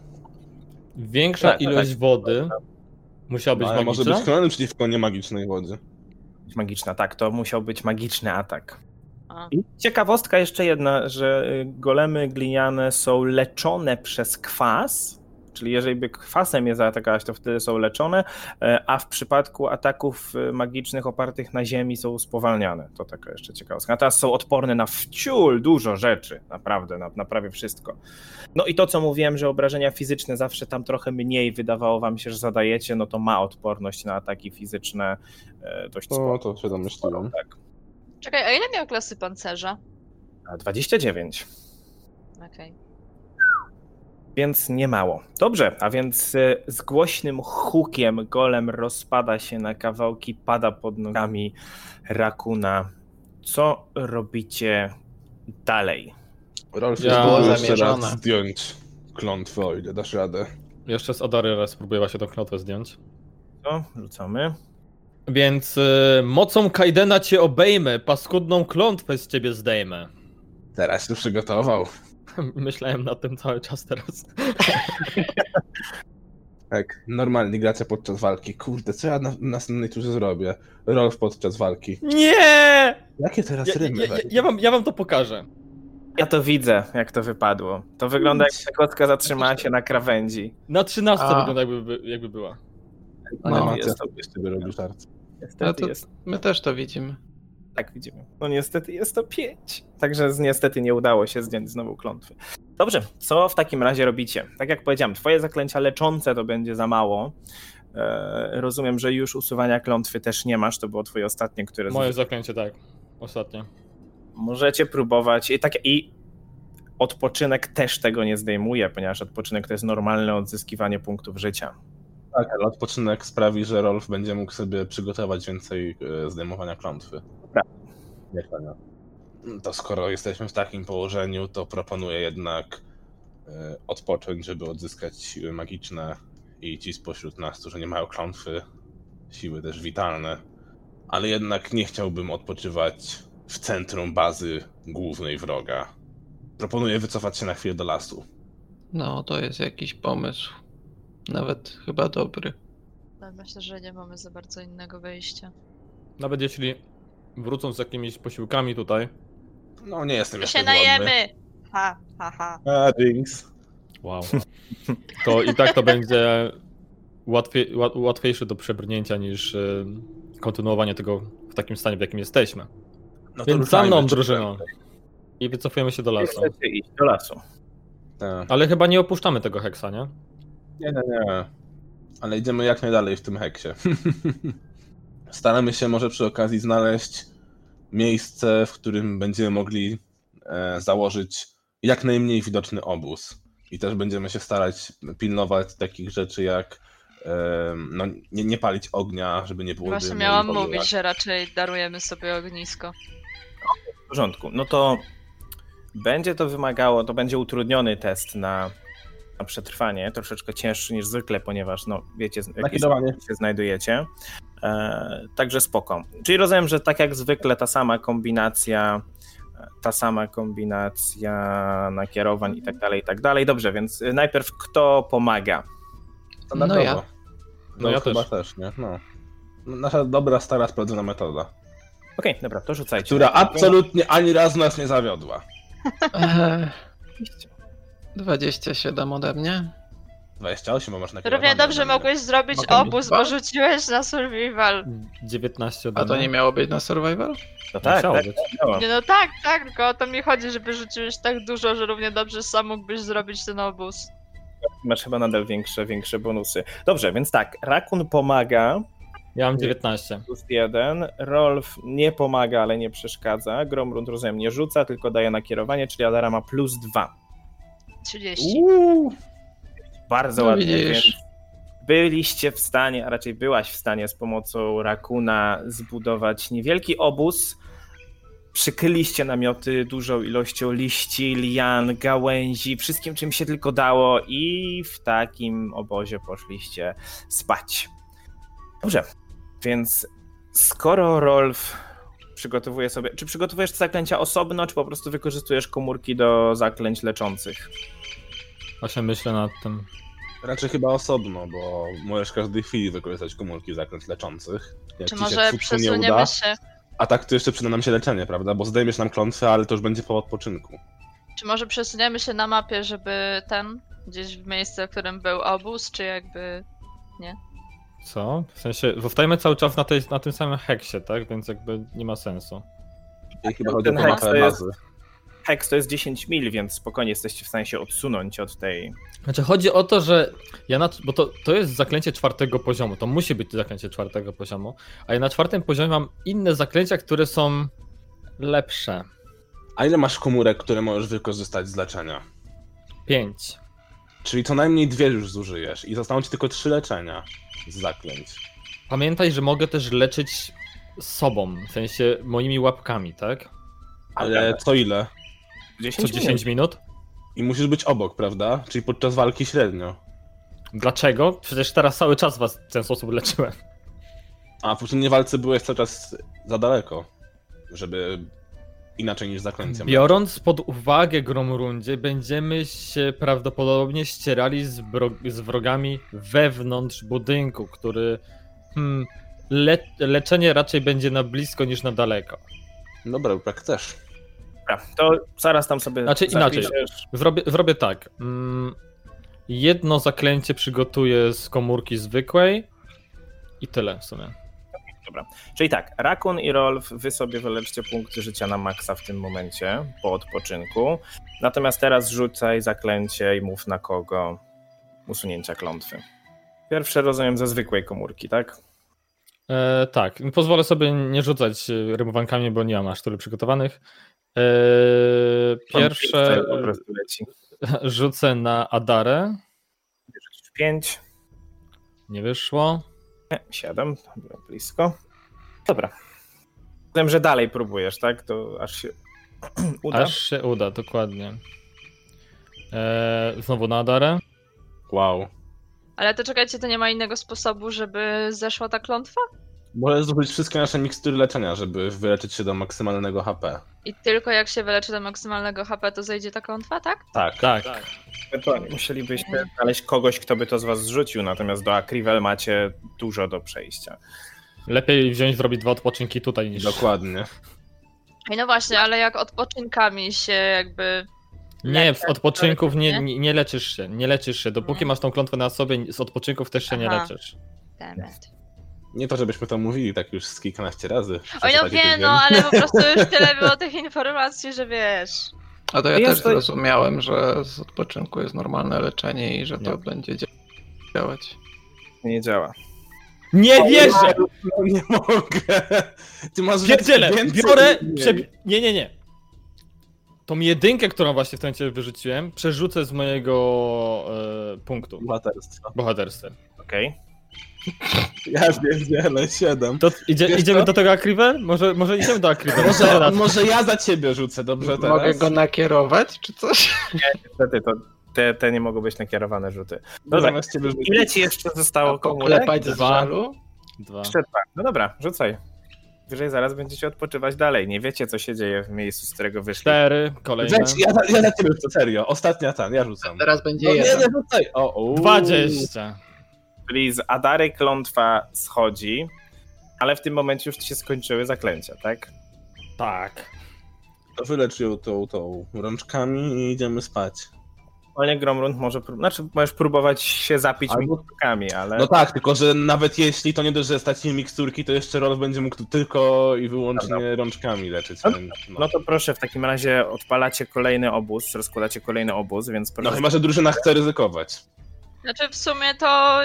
S5: Większa
S1: Tak,
S5: ilość wody musiała być
S3: No, ale może
S5: magiczna.
S3: być chroniony przeciwko niemagicznej wodzie.
S1: Magiczna, tak, to musiał być magiczny atak.
S4: A.
S1: I ciekawostka jeszcze jedna, że y, golemy gliniane są leczone przez kwas, czyli jeżeli by kwasem je zaatakować, to wtedy są leczone, e, a w przypadku ataków y, magicznych opartych na ziemi są spowalniane. To taka jeszcze ciekawostka. A teraz są odporne na wciul dużo rzeczy, naprawdę, na, na prawie wszystko. No i to, co mówiłem, że obrażenia fizyczne zawsze tam trochę mniej wydawało wam się, że zadajecie, no to ma odporność na ataki fizyczne e, dość
S3: No
S1: sporo.
S3: to się domyśliłem.
S1: Tak.
S4: Czekaj, a ile miał klasy pancerza?
S1: A 29.
S4: Okej.
S1: Więc nie mało. Dobrze, a więc y, z głośnym hukiem golem rozpada się na kawałki, pada pod nogami Rakuna. Co robicie dalej?
S3: Rolf,
S5: Ja-.
S2: Było
S3: jeszcze
S2: zamierzone.
S3: raz zdjąć klątwę, o ile dasz radę.
S5: Jeszcze z Adary raz spróbuję się tą knotę zdjąć.
S1: Co? Rzucamy.
S5: Więc y, mocą Kaidena cię obejmę, paskudną klątwę z ciebie zdejmę.
S3: Teraz się przygotował.
S5: Myślałem na tym cały czas teraz.
S3: Tak, normalnie gracie podczas walki. Kurde, co ja na na następnej turze zrobię? Rolf podczas walki.
S5: Nie!
S3: Jakie teraz
S5: Ja,
S3: rymy?
S5: ja, ja, ja, wam, ja wam to pokażę.
S1: Ja to widzę, jak to wypadło. To wygląda jak ta kotka zatrzymała się na krawędzi.
S5: Na 13
S2: A.
S5: wygląda jakby, jakby była.
S2: No,
S3: Animacja
S1: jest to,
S3: jest sobie robi żart.
S1: niestety
S2: No to-
S1: jest
S2: My też to widzimy.
S1: Tak widzimy. No niestety jest to 5. Także niestety nie udało się zdjąć znowu klątwy. Dobrze, co w takim razie robicie? Tak jak powiedziałem, twoje zaklęcia leczące to będzie za mało. E, rozumiem, że już usuwania klątwy też nie masz, to było twoje ostatnie, które
S5: Moje
S1: zuży-
S5: zaklęcie, tak. Ostatnie.
S1: Możecie próbować i tak i odpoczynek też tego nie zdejmuje, ponieważ odpoczynek to jest normalne odzyskiwanie punktów życia.
S3: Tak, ale odpoczynek sprawi, że Rolf będzie mógł sobie przygotować więcej e, zdejmowania klątwy.
S1: Dobra.
S3: Jak to nie? To skoro jesteśmy w takim położeniu, to proponuję jednak e, odpocząć, żeby odzyskać siły magiczne i ci spośród nas, którzy nie mają klątwy, siły też witalne. Ale jednak nie chciałbym odpoczywać w centrum bazy głównej wroga. Proponuję wycofać się na chwilę do lasu.
S2: No, to jest jakiś pomysł. Nawet chyba dobry.
S4: Ale Myślę, że nie mamy za bardzo innego wyjścia.
S5: Nawet jeśli wrócą z jakimiś posiłkami tutaj,
S3: No, nie jestem
S4: My
S3: jeszcze
S4: się
S3: głodny.
S4: najemy! Ha, ha, ha.
S3: A, Jinx.
S5: Wow. To i tak to będzie łatwiej, łat, łatwiejsze do przebrnięcia niż y, kontynuowanie tego w takim stanie, w jakim jesteśmy.
S3: No to
S5: Więc za
S3: ruszajmy,
S5: mną,
S3: czy
S5: drużyno. I wycofujemy się do lasu.
S1: Chcecie iść do lasu.
S3: Tak.
S5: Ale chyba nie opuszczamy tego heksa, nie?
S3: Nie, nie, nie. Ale idziemy jak najdalej w tym heksie. Staramy się może przy okazji znaleźć miejsce, w którym będziemy mogli e, założyć jak najmniej widoczny obóz. I też będziemy się starać pilnować takich rzeczy jak e, no, nie, nie palić ognia, żeby nie było
S4: Właśnie miałam mówić, że raczej darujemy sobie ognisko.
S1: W porządku. No to będzie to wymagało, to będzie utrudniony test na, na przetrwanie, troszeczkę cięższy niż zwykle, ponieważ no wiecie, sytuacji się znajdujecie. E, także spoko. Czyli rozumiem, że tak jak zwykle ta sama kombinacja, ta sama kombinacja nakierowań i tak dalej, i tak dalej. Dobrze, więc najpierw kto pomaga?
S2: No ja.
S3: No,
S5: No ja
S3: chyba
S5: też.
S3: też. nie? No. Nasza dobra, stara, sprawdzona metoda,
S1: Okej, dobra, to rzucajcie.
S3: która absolutnie ani razu nas nie zawiodła.
S2: Eee, 27 ode mnie.
S3: 28, bo masz nakierowane.
S4: Równie dobrze
S3: na
S4: mogłeś zrobić
S2: Mogę mieć
S4: obóz,
S2: dwa?
S4: bo rzuciłeś na survival.
S5: 19 ode
S2: A to
S5: mnie.
S2: nie miało być na survival?
S1: No tak,
S5: Musiało
S1: tak,
S5: być.
S1: miało.
S4: Nie no tak, tak, tylko o to mi chodzi, żeby rzuciłeś tak dużo, że równie dobrze sam mógłbyś zrobić ten obóz.
S1: masz chyba nadal większe, większe bonusy. Dobrze, więc tak, Rakun pomaga,
S5: Ja mam 19.
S1: plus jeden, Rolf nie pomaga, ale nie przeszkadza, Gromrund rozumiem nie rzuca, tylko daje nakierowanie, czyli Adara ma plus dwa.
S4: 30.
S3: Uuu,
S1: Bardzo
S2: No
S1: ładnie,
S2: widzisz.
S1: więc byliście w stanie, a raczej byłaś w stanie z pomocą Rakuna zbudować niewielki obóz, przykryliście namioty dużą ilością liści, lian, gałęzi, wszystkim czym się tylko dało i w takim obozie poszliście spać. Dobrze, więc skoro Rolf przygotowuje sobie, czy przygotowujesz te zaklęcia osobno, czy po prostu wykorzystujesz komórki do zaklęć leczących?
S5: Właśnie myślę nad tym.
S3: raczej chyba osobno, bo możesz w każdej chwili wykorzystać komórki zakręt leczących. Jak
S4: Czy
S3: ci się
S4: może
S3: cud nie uda,
S4: przesuniemy się,
S3: a tak to jeszcze przyda nam się leczenie, prawda? Bo zdejmiesz nam klątwę, ale to już będzie po odpoczynku.
S4: czy może przesuniemy się na mapie, żeby ten, gdzieś w miejsce, w którym był obóz, czy jakby...
S5: Co? W sensie, zostajemy cały czas na, tej, na tym samym heksie, tak? Więc jakby nie ma sensu.
S3: I chyba chodzi
S1: Ten heks to jest-
S3: bazy.
S1: Hex to jest 10 mil, więc spokojnie jesteście w stanie się odsunąć od tej.
S5: Znaczy chodzi o to, że ja na, bo to, to jest zaklęcie czwartego poziomu, to musi być zaklęcie czwartego poziomu, a ja na czwartym poziomie mam inne zaklęcia, które są lepsze.
S3: A ile masz komórek, które możesz wykorzystać z leczenia?
S5: Pięć.
S3: Czyli co najmniej dwie już zużyjesz i zostaną ci tylko trzy leczenia z zaklęć.
S5: Pamiętaj, że mogę też leczyć sobą, w sensie moimi łapkami, tak?
S3: Ale co ile?
S1: 10
S5: Co 10 minut?
S3: I musisz być obok, prawda? Czyli podczas walki średnio.
S5: Dlaczego? Przecież teraz cały czas was w ten sposób leczyłem.
S3: A w poprzedniej walce byłeś cały czas za daleko, żeby inaczej niż zaklęciem.
S5: Biorąc pod uwagę Gromrundzie, będziemy się prawdopodobnie ścierali z, z wrogami wewnątrz budynku, który. Hmm, le- leczenie raczej będzie na blisko niż na daleko.
S3: Dobra, jak chcesz.
S1: Dobra, to zaraz tam sobie.
S5: Znaczy inaczej.
S1: zapiszesz.
S5: Zrobię, zrobię tak. Mm, jedno zaklęcie przygotuję z komórki zwykłej i tyle w sumie.
S1: Czyli tak, Rakun i Rolf, wy sobie wyleczcie punkty życia na maksa w tym momencie, po odpoczynku. Natomiast teraz rzucaj zaklęcie i mów na kogo usunięcia klątwy. Pierwsze rozumiem ze zwykłej komórki, tak?
S5: E, tak, pozwolę sobie nie rzucać e, rymowankami, bo nie mam aż tylu przygotowanych. E, pierwsze rzucę na Adarę.
S1: 5,
S5: Nie wyszło.
S1: 7, było blisko. Dobra. Wiem, że dalej próbujesz, tak? To aż się uda.
S5: Aż się uda, dokładnie. E, znowu na Adarę.
S3: Wow.
S4: Ale to czekajcie, to nie ma innego sposobu, żeby zeszła ta klątwa?
S3: Możesz zużyć wszystkie nasze mikstury leczenia, żeby wyleczyć się do maksymalnego HP.
S4: I tylko jak się wyleczy do maksymalnego HP, to zejdzie ta klątwa, tak?
S3: Tak.
S5: Tak.
S1: Ewentualnie musielibyście znaleźć kogoś, kto by to z was zrzucił, natomiast do Akrivel macie dużo do przejścia.
S5: Lepiej wziąć, zrobić dwa odpoczynki tutaj niż.
S3: Dokładnie.
S4: I no właśnie, ale jak odpoczynkami się jakby
S5: Nie, z odpoczynków nie, nie, nie leczysz się, nie leczysz się. Dopóki
S4: Nie.
S5: masz tą klątwę na sobie, z odpoczynków też się nie
S4: Aha.
S5: leczysz.
S4: Dammit.
S3: Nie to, żebyśmy to mówili tak już z kilkanaście razy.
S4: Oj, no
S3: ostatni
S4: wiem, no ale po prostu już tyle było tych informacji, że wiesz.
S2: A to ja
S1: Jest
S2: też
S1: to-
S2: zrozumiałem, że z odpoczynku jest normalne leczenie i że to
S5: Nie.
S2: będzie dzia- działać.
S1: Nie działa.
S5: Nie wierzę!
S3: No nie mogę. Ty masz
S5: Pierdzielę,
S3: więcej
S5: biorę,
S3: niż
S5: prze...
S3: mniej.
S5: nie, nie, nie. Tą jedynkę, którą właśnie w tym momencie wyrzuciłem, przerzucę z mojego e, punktu
S3: Bohaterstwo.
S5: bohaterstwa.
S1: Okej.
S3: Ja pierdzielę, siedem.
S5: To idzie,
S3: Wiesz
S5: idziemy
S3: co?
S5: do tego Akriver? Może, może idziemy do Akriver.
S3: Może, może ja za ciebie rzucę, dobrze teraz?
S2: Mogę go nakierować, czy coś?
S1: Niestety, to te, te nie mogą być nakierowane rzuty.
S3: Bo
S1: Dobra, ile ci jeszcze zostało komórek?
S2: Poklepać z
S5: Dwa.
S2: żalu?
S5: Dwa.
S1: Jeszcze dwa. No dobra, rzucaj. Wyżej zaraz będziecie odpoczywać dalej. Nie wiecie, co się dzieje w miejscu, z którego wyszli.
S5: Cztery, kolejne.
S3: Ja, za- ja za ciebie rzucę, serio. Ostatnia ten, ja rzucam.
S2: Teraz będzie
S3: No nie,
S2: jeden.
S3: nie rzucaj. O.
S5: Dwadzieścia.
S1: Czyli z Adary klątwa schodzi, ale w tym momencie już ci się skończyły zaklęcia, tak?
S5: Tak.
S3: To wylecz ją tą, tą rączkami i idziemy spać.
S1: Olnie Gromrund może, prób- znaczy możesz próbować się zapić
S3: Albo-
S1: miksturkami, ale
S3: No tak, tylko że nawet jeśli to nie dość, że stać się miksturki, to jeszcze Rolf będzie mógł tylko i wyłącznie rączkami leczyć.
S1: No,
S3: No,
S1: no to proszę, w takim razie odpalacie kolejny obóz, rozkładacie kolejny obóz, więc
S3: no
S1: proszę.
S3: chyba, że drużyna chce ryzykować.
S4: Znaczy w sumie to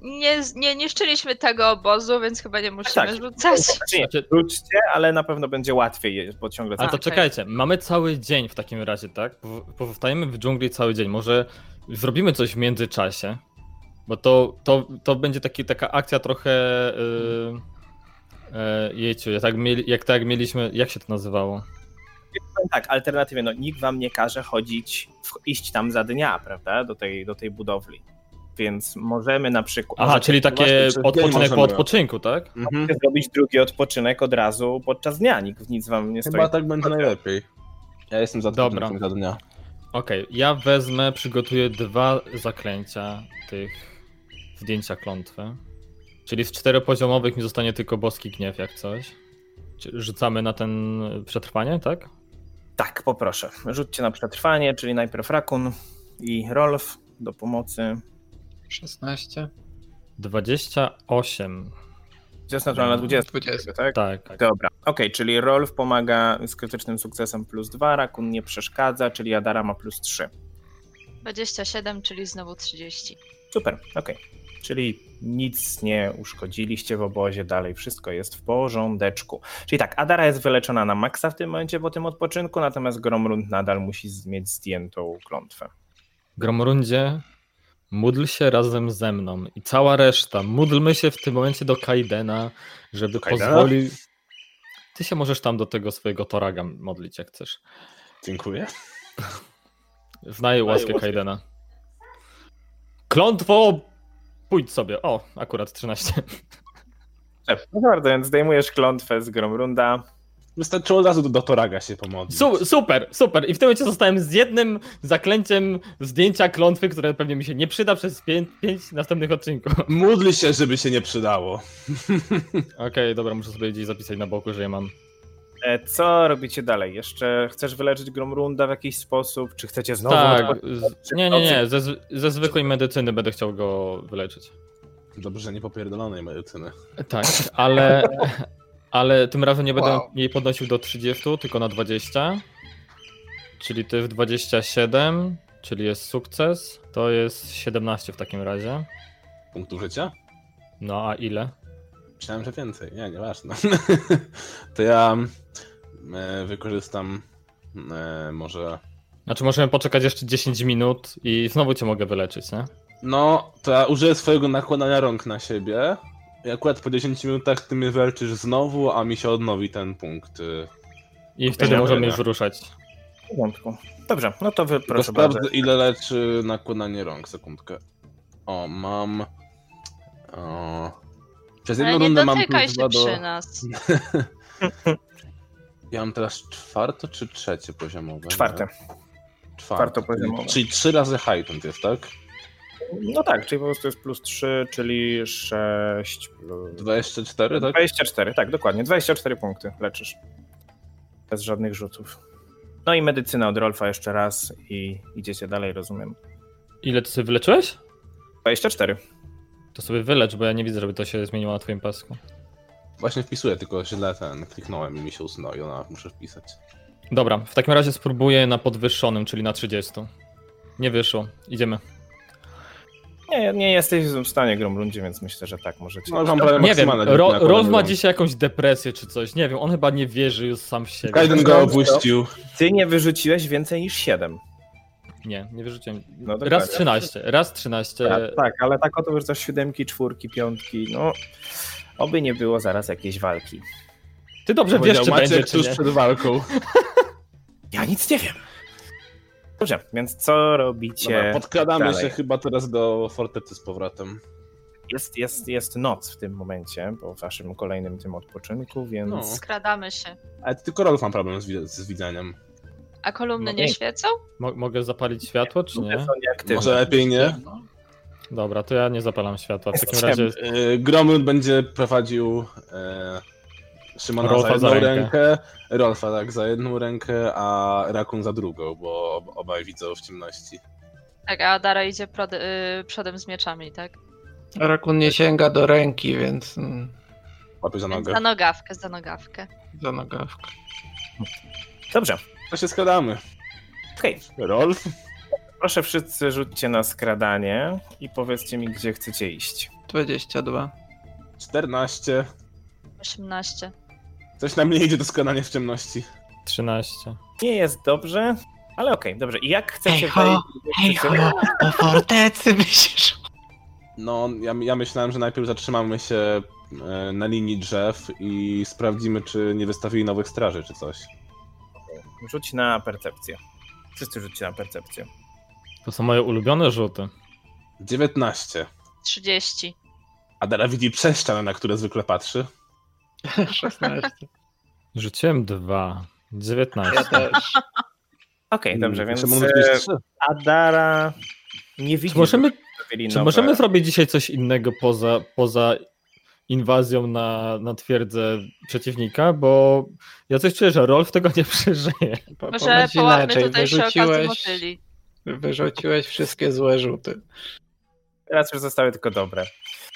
S4: nie, nie niszczyliśmy tego obozu, więc chyba nie musimy
S1: tak.
S4: rzucać.
S1: Znaczy nie,
S5: Znaczy-
S1: rzućcie, ale na pewno będzie łatwiej, bo ciągle
S5: Ale to
S4: okej.
S5: czekajcie, mamy cały dzień w takim razie, tak? Po- Pozostajemy w dżungli cały dzień. Może zrobimy coś w międzyczasie? Bo to, to, to będzie taki, taka akcja trochę. Yy, yy, jejciu, jak tak, mieli, jak tak mieliśmy. Jak się to nazywało?
S1: tak, alternatywnie, no nikt wam nie każe chodzić, w, iść tam za dnia, prawda, do tej, do tej budowli. Więc możemy na przykład
S5: Aha, czyli takie odpoczynek po odpoczynku, tak?
S3: Mhm.
S1: zrobić drugi odpoczynek od razu podczas dnia, nikt nic wam nie stoi.
S3: Chyba tak będzie najlepiej. Ja jestem za
S5: Dobra.
S3: Za dnia.
S5: Okej, ja wezmę, przygotuję dwa zaklęcia tych zdjęcia klątwy. Czyli z czteropoziomowych mi zostanie tylko boski gniew, jak coś. Rzucamy na ten przetrwanie, tak?
S1: Tak, poproszę. Rzućcie na przetrwanie, czyli najpierw Rakun i Rolf do pomocy.
S2: 16?
S5: 28.
S1: To jest naturalna 20,
S2: 20.
S1: tak?
S5: Tak.
S1: Dobra. Okej, czyli Rolf pomaga z krytycznym sukcesem plus 2, Rakun nie przeszkadza, czyli Adara ma plus 3.
S4: 27, czyli znowu 30.
S1: Super, okej. Czyli nic nie uszkodziliście w obozie, dalej wszystko jest w porządeczku. Czyli tak, Adara jest wyleczona na maksa w tym momencie po tym odpoczynku, natomiast Gromrund nadal musi mieć zdjętą klątwę.
S5: Gromrundzie, módl się razem ze mną i cała reszta. Módlmy się w tym momencie do Kaidena, żeby
S1: Kaidena?
S5: pozwolił. Ty się możesz tam do tego swojego Toraga modlić, jak chcesz.
S3: Dziękuję.
S5: Znaję łaskę Kaidena. Klątwo! Pójdź sobie. O, akurat 13.
S1: No bardzo, więc zdejmujesz klątwę z Gromrunda.
S3: Wystarczyło od razu do, do Toraga się pomodlić.
S5: Su super, super. I w tym momencie zostałem z jednym zaklęciem zdjęcia klątwy, które pewnie mi się nie przyda przez 5 następnych odcinków.
S3: Módl się, żeby się nie przydało.
S5: Okej, dobra, muszę sobie gdzieś zapisać na boku, że je mam.
S1: E, Co robicie dalej? Jeszcze chcesz wyleczyć Gromrunda w jakiś sposób? Czy chcecie znowu...
S5: tak, nie, nie, nie. Ze, ze zwykłej medycyny będę chciał go wyleczyć.
S3: Dobrze, nie popierdolonej medycyny.
S5: Tak, ale, ale tym razem nie będę
S2: Wow.
S5: jej podnosił do 30, tylko na 20. Czyli to jest 27, czyli jest sukces. To jest 17 w takim razie.
S3: Punktu życia?
S5: No a ile?
S3: Myślałem, że więcej. Nie, nieważne. to ja e, wykorzystam e, może...
S5: Znaczy możemy poczekać jeszcze 10 minut i znowu cię mogę wyleczyć, nie?
S3: No, to ja użyję swojego nakładania rąk na siebie. I akurat po 10 minutach ty mnie wylczysz znowu, a mi się odnowi ten punkt. y.
S5: I wtedy możemy już ruszać.
S1: W porządku. Dobrze, no to wy
S3: Tylko
S1: proszę bardzo.
S3: ile leczy nakładanie rąk. Sekundkę. O, mam... O... Przez jedną rundę mam plus dwa do...
S4: przy nas.
S3: Ja mam teraz czwarte czy trzecie poziomowe?
S1: Czwarte.
S3: Czwarte.
S1: Czwartopoziomowe.
S3: Czyli, czyli trzy razy heightened jest, tak?
S1: No tak, czyli po prostu jest plus 3, czyli 6 plus...
S3: 24, tak?
S1: 24, tak, dokładnie. 24 punkty leczysz. Bez żadnych rzutów. No i medycyna od Rolfa jeszcze raz i idziecie dalej, rozumiem.
S5: Ile ty sobie wyleczyłeś?
S1: 24.
S5: To sobie wylecz, bo ja nie widzę, żeby to się zmieniło na twoim pasku.
S3: Właśnie wpisuję, tylko źle ten kliknąłem i mi się usunął i ona muszę wpisać.
S5: Dobra, w takim razie spróbuję na podwyższonym, czyli na 30. Nie wyszło. Idziemy.
S1: Nie, nie jesteś w stanie Gromrundzie, więc myślę, że tak możecie.
S3: No, mam prawie
S5: Nie wiem, Ro, Rolf ma dzisiaj jakąś depresję czy coś. Nie wiem, on chyba nie wierzy już sam w siebie.
S3: Kaiden go opuścił.
S1: Ty nie wyrzuciłeś więcej niż 7.
S5: Nie, nie wyrzuciłem.
S1: No
S5: raz
S1: dokładnie.
S5: 13, raz 13.
S1: Tak, tak, ale tak oto wyrzucasz siódemki, czwórki, piątki, no oby nie było zaraz jakiejś walki.
S5: Ty dobrze wiesz, czy
S3: Maciek
S5: będzie, czy
S3: tuż
S5: nie.
S3: przed walką.
S1: Ja nic nie wiem. Dobrze, więc co robicie?
S3: Dobra, podkradamy
S1: dalej?
S3: się chyba teraz do fortecy z powrotem.
S1: Jest, jest, jest noc w tym momencie, po waszym kolejnym tym odpoczynku, więc
S3: No.
S4: Skradamy się.
S3: Ale tylko Rolf mam problem z, wi- z widzeniem.
S4: A kolumny
S1: No
S4: nie
S1: nie.
S4: świecą?
S5: Mo mogę zapalić światło, czy nie?
S3: Może lepiej nie?
S5: Dobra, to ja nie zapalam światła. W takim razie
S3: Yy, Gromlund będzie prowadził e, Szymona
S5: Rolfa
S3: za jedną
S5: za rękę.
S3: rękę, Rolfa tak za jedną rękę, a Rakun za drugą, bo ob- obaj widzą w ciemności.
S4: Tak, a Dara idzie prod, y, przodem z mieczami, tak?
S2: Rakun nie sięga do ręki, więc mm,
S3: Łapie za nogę.
S4: Za nogawkę, za nogawkę.
S2: za nogawkę.
S1: Dobrze,
S3: To się składamy.
S1: okej.
S3: Rolf?
S1: Proszę wszyscy rzućcie na skradanie i powiedzcie mi, gdzie chcecie iść.
S2: 22.
S3: 14.
S4: 18.
S3: Coś nam nie idzie do składania w ciemności.
S5: 13.
S1: Nie jest dobrze, ale okej, dobrze. I jak chcecie
S2: Hej, ho,
S1: wejść?
S2: Hej, ho, do fortecy myślisz?
S3: No, ja, ja myślałem, że najpierw zatrzymamy się e, na linii drzew i sprawdzimy, czy nie wystawili nowych straży, czy coś.
S1: Rzuć na percepcję. Wszyscy rzućcie na percepcję.
S5: To są moje ulubione rzuty.
S3: 19.
S4: 30.
S3: Adara widzi przez ścianę, na które zwykle patrzy.
S2: 16.
S5: Rzuciłem dwa. 19.
S2: Ja też.
S1: Okej, dobrze, więc e. Adara nie widzi.
S5: Czy możemy, czy możemy zrobić dzisiaj coś innego poza, poza inwazją na, na twierdzę przeciwnika? Bo ja coś czuję, że Rolf tego nie przeżyje.
S2: Po,
S4: Może
S2: inaczej,
S4: tutaj
S2: wyrzuciłeś, wyrzuciłeś wszystkie złe rzuty.
S1: Teraz już zostały tylko dobre.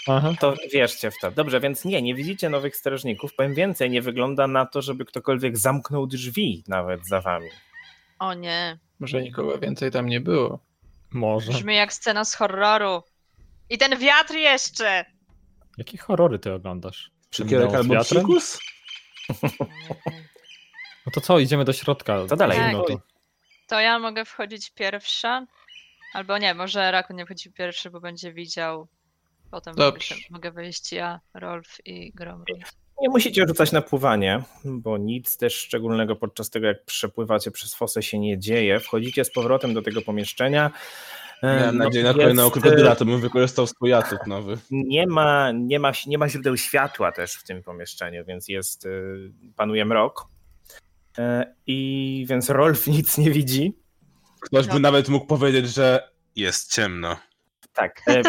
S5: Aha.
S1: To wierzcie w to. Dobrze, więc nie, nie widzicie nowych strażników. Powiem więcej, nie wygląda na to, żeby ktokolwiek zamknął drzwi nawet za wami.
S4: O nie.
S2: Może nikogo więcej tam nie było.
S5: Może.
S4: Brzmi jak scena z horroru. I ten wiatr jeszcze!
S5: Jakie horrory ty oglądasz? Z
S3: albo psikus?
S5: No to co, idziemy do środka.
S1: To dalej.
S5: Zimno tu.
S4: To ja mogę wchodzić pierwsza? Albo nie, może Rakun nie wchodzi pierwszy, bo będzie widział. Potem mogę,
S2: Dobrze.
S4: mogę wyjść ja, Rolf i Gromrund.
S1: Nie musicie rzucać na pływanie, bo nic też szczególnego podczas tego, jak przepływacie przez fosę się nie dzieje. Wchodzicie z powrotem do tego pomieszczenia.
S3: Miałem
S1: no,
S3: nadzieję na kolejnego krokodyla, to bym wykorzystał swój atut nowy.
S1: Nie ma, nie, ma, nie ma źródeł światła też w tym pomieszczeniu, więc jest, y, panuje mrok. E, I więc Rolf nic nie widzi.
S3: Ktoś
S4: No.
S3: by nawet mógł powiedzieć, że jest ciemno.
S1: Tak, e,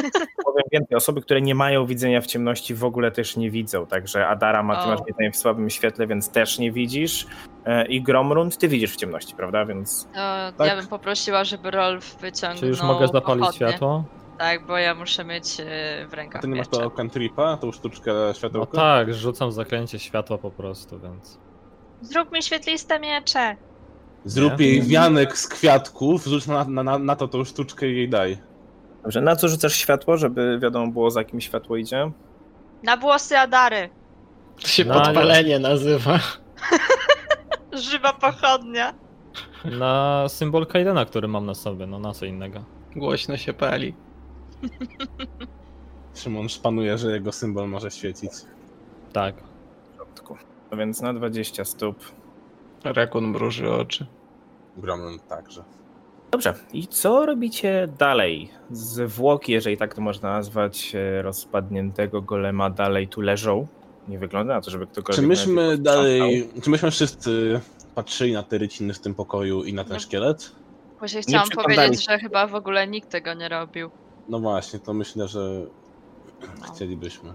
S1: powiem więcej, osoby, które nie mają widzenia w ciemności w ogóle też nie widzą, także Adara ma, ty masz widzenie w słabym świetle, więc też nie widzisz E, i Gromrund ty widzisz w ciemności, prawda, więc
S4: To
S3: Tak.
S4: ja bym poprosiła, żeby Rolf wyciągnął
S5: Czy już mogę zapalić
S4: pochodnie.
S5: światło?
S4: Tak, bo ja muszę mieć e, w
S3: A
S4: rękach
S3: ty nie masz to cantripa, tą sztuczkę
S5: No
S3: światełka?
S5: tak, rzucam zaklęcie światła po prostu, więc...
S4: Zrób mi świetliste miecze!
S3: Zrób
S5: Nie?
S3: jej wianek z kwiatków, rzuć na, na, na, na to tą sztuczkę i jej daj.
S1: Dobrze, na co rzucasz światło, żeby wiadomo było za kim światło idzie?
S4: Na włosy Adary!
S2: To się
S5: No,
S2: podpalenie nazywa.
S4: Żywa pochodnia!
S5: Na symbol Kaidena, który mam na sobie, no na co innego.
S2: Głośno się pali.
S3: Szymon szpanuje, że jego symbol może świecić.
S5: Tak.
S1: W środku. No więc na 20 stóp.
S2: Rakun mruży oczy.
S3: Gromlin także.
S1: Dobrze, i co robicie dalej? Zwłoki, jeżeli tak to można nazwać, e, rozpadniętego golema dalej tu leżą. Nie wygląda na to, żeby ktokolwiek...
S3: Czy myśmy dalej, czy myśmy wszyscy patrzyli na te ryciny w tym pokoju i na ten
S4: No.
S3: szkielet?
S4: Właśnie chciałam powiedzieć, że chyba w ogóle nikt tego nie robił.
S3: No właśnie, to myślę, że
S4: No.
S3: chcielibyśmy.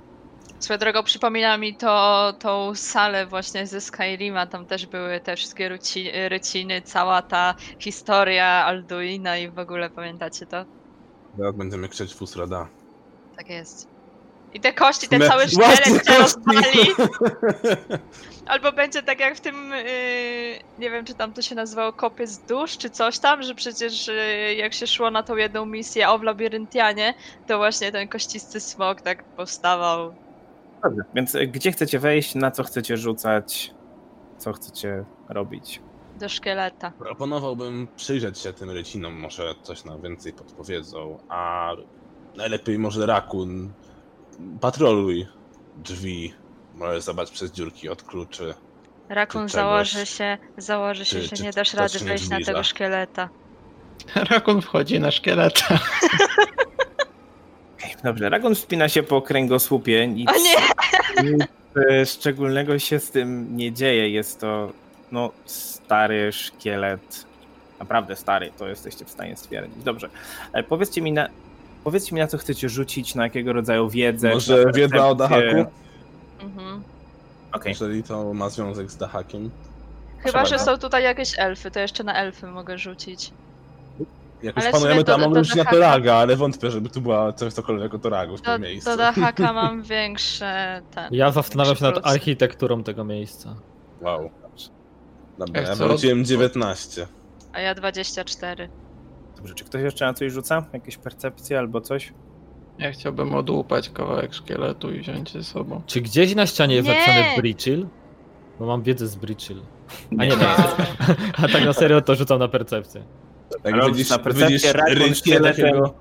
S4: Swoją drogą przypomina mi to tą salę właśnie ze Skyrima, tam też były te wszystkie ruci, ryciny, cała ta historia Alduina i w ogóle pamiętacie to?
S3: Teraz będziemy krzyczeć Fusrada.
S4: Tak jest. I te kości, ten
S3: Me-
S4: cały szkielet się rozwali. Albo będzie tak jak w tym, yy, nie wiem czy tam to się nazywało kopiec dusz, czy coś tam, że przecież yy, jak się szło na tą jedną misję o w labiryntianie, to właśnie ten kościsty smok tak powstawał.
S1: Dobrze, więc e, gdzie chcecie wejść, na co chcecie rzucać, co chcecie robić?
S4: Do szkieleta.
S3: Proponowałbym przyjrzeć się tym rycinom, może coś nam więcej podpowiedzą, a najlepiej może Rakun patroluj drzwi, może zobacz przez dziurki od kluczy.
S4: Rakun
S3: Czy
S4: założy się, założy się,
S3: czy-
S4: że
S3: czy
S4: nie dasz rady wejść na tego szkieleta.
S2: Rakun wchodzi na szkieleta.
S1: Dobrze, Ragon wspina się po kręgosłupie. Nic,
S4: O nie!
S1: nic e, szczególnego się z tym nie dzieje. Jest to no, stary szkielet. Naprawdę stary, to jesteście w stanie stwierdzić. Dobrze. E, Powiedzcie mi na. Powiedzcie mi na co chcecie rzucić, na jakiego rodzaju wiedzę.
S3: Może wiedza o. Dahaku?
S4: Mhm.
S1: Okej,
S3: Jeżeli to ma związek z Dahakiem.
S4: Chyba, że są tutaj jakieś elfy, to jeszcze na elfy mogę rzucić.
S3: Jak już
S4: Ale
S3: panujemy, to
S4: do-
S3: mam
S4: do
S3: już na Toraga, ale wątpię, żeby tu była coś cokolwiek o Toragu w
S4: Do,
S3: tym miejscu.
S4: do Dahaka mam większe ten.
S5: Ja zastanawiam się nad architekturą tego miejsca.
S3: Wow. Dobra, ja
S2: co?
S3: wróciłem 19.
S4: A ja 24.
S1: dobrze. Czy ktoś jeszcze na coś rzuca? Jakieś percepcje albo coś?
S2: Ja chciałbym odłupać kawałek szkieletu i wziąć ze sobą.
S5: Czy gdzieś na ścianie jest napisane Breachill? Bo mam wiedzę z Breachill. A nie,
S1: Nie.
S5: a tak na serio to rzucam na percepcję.
S3: Jak
S1: Robisz
S3: widzisz,
S1: na szkieletem.
S3: takiego...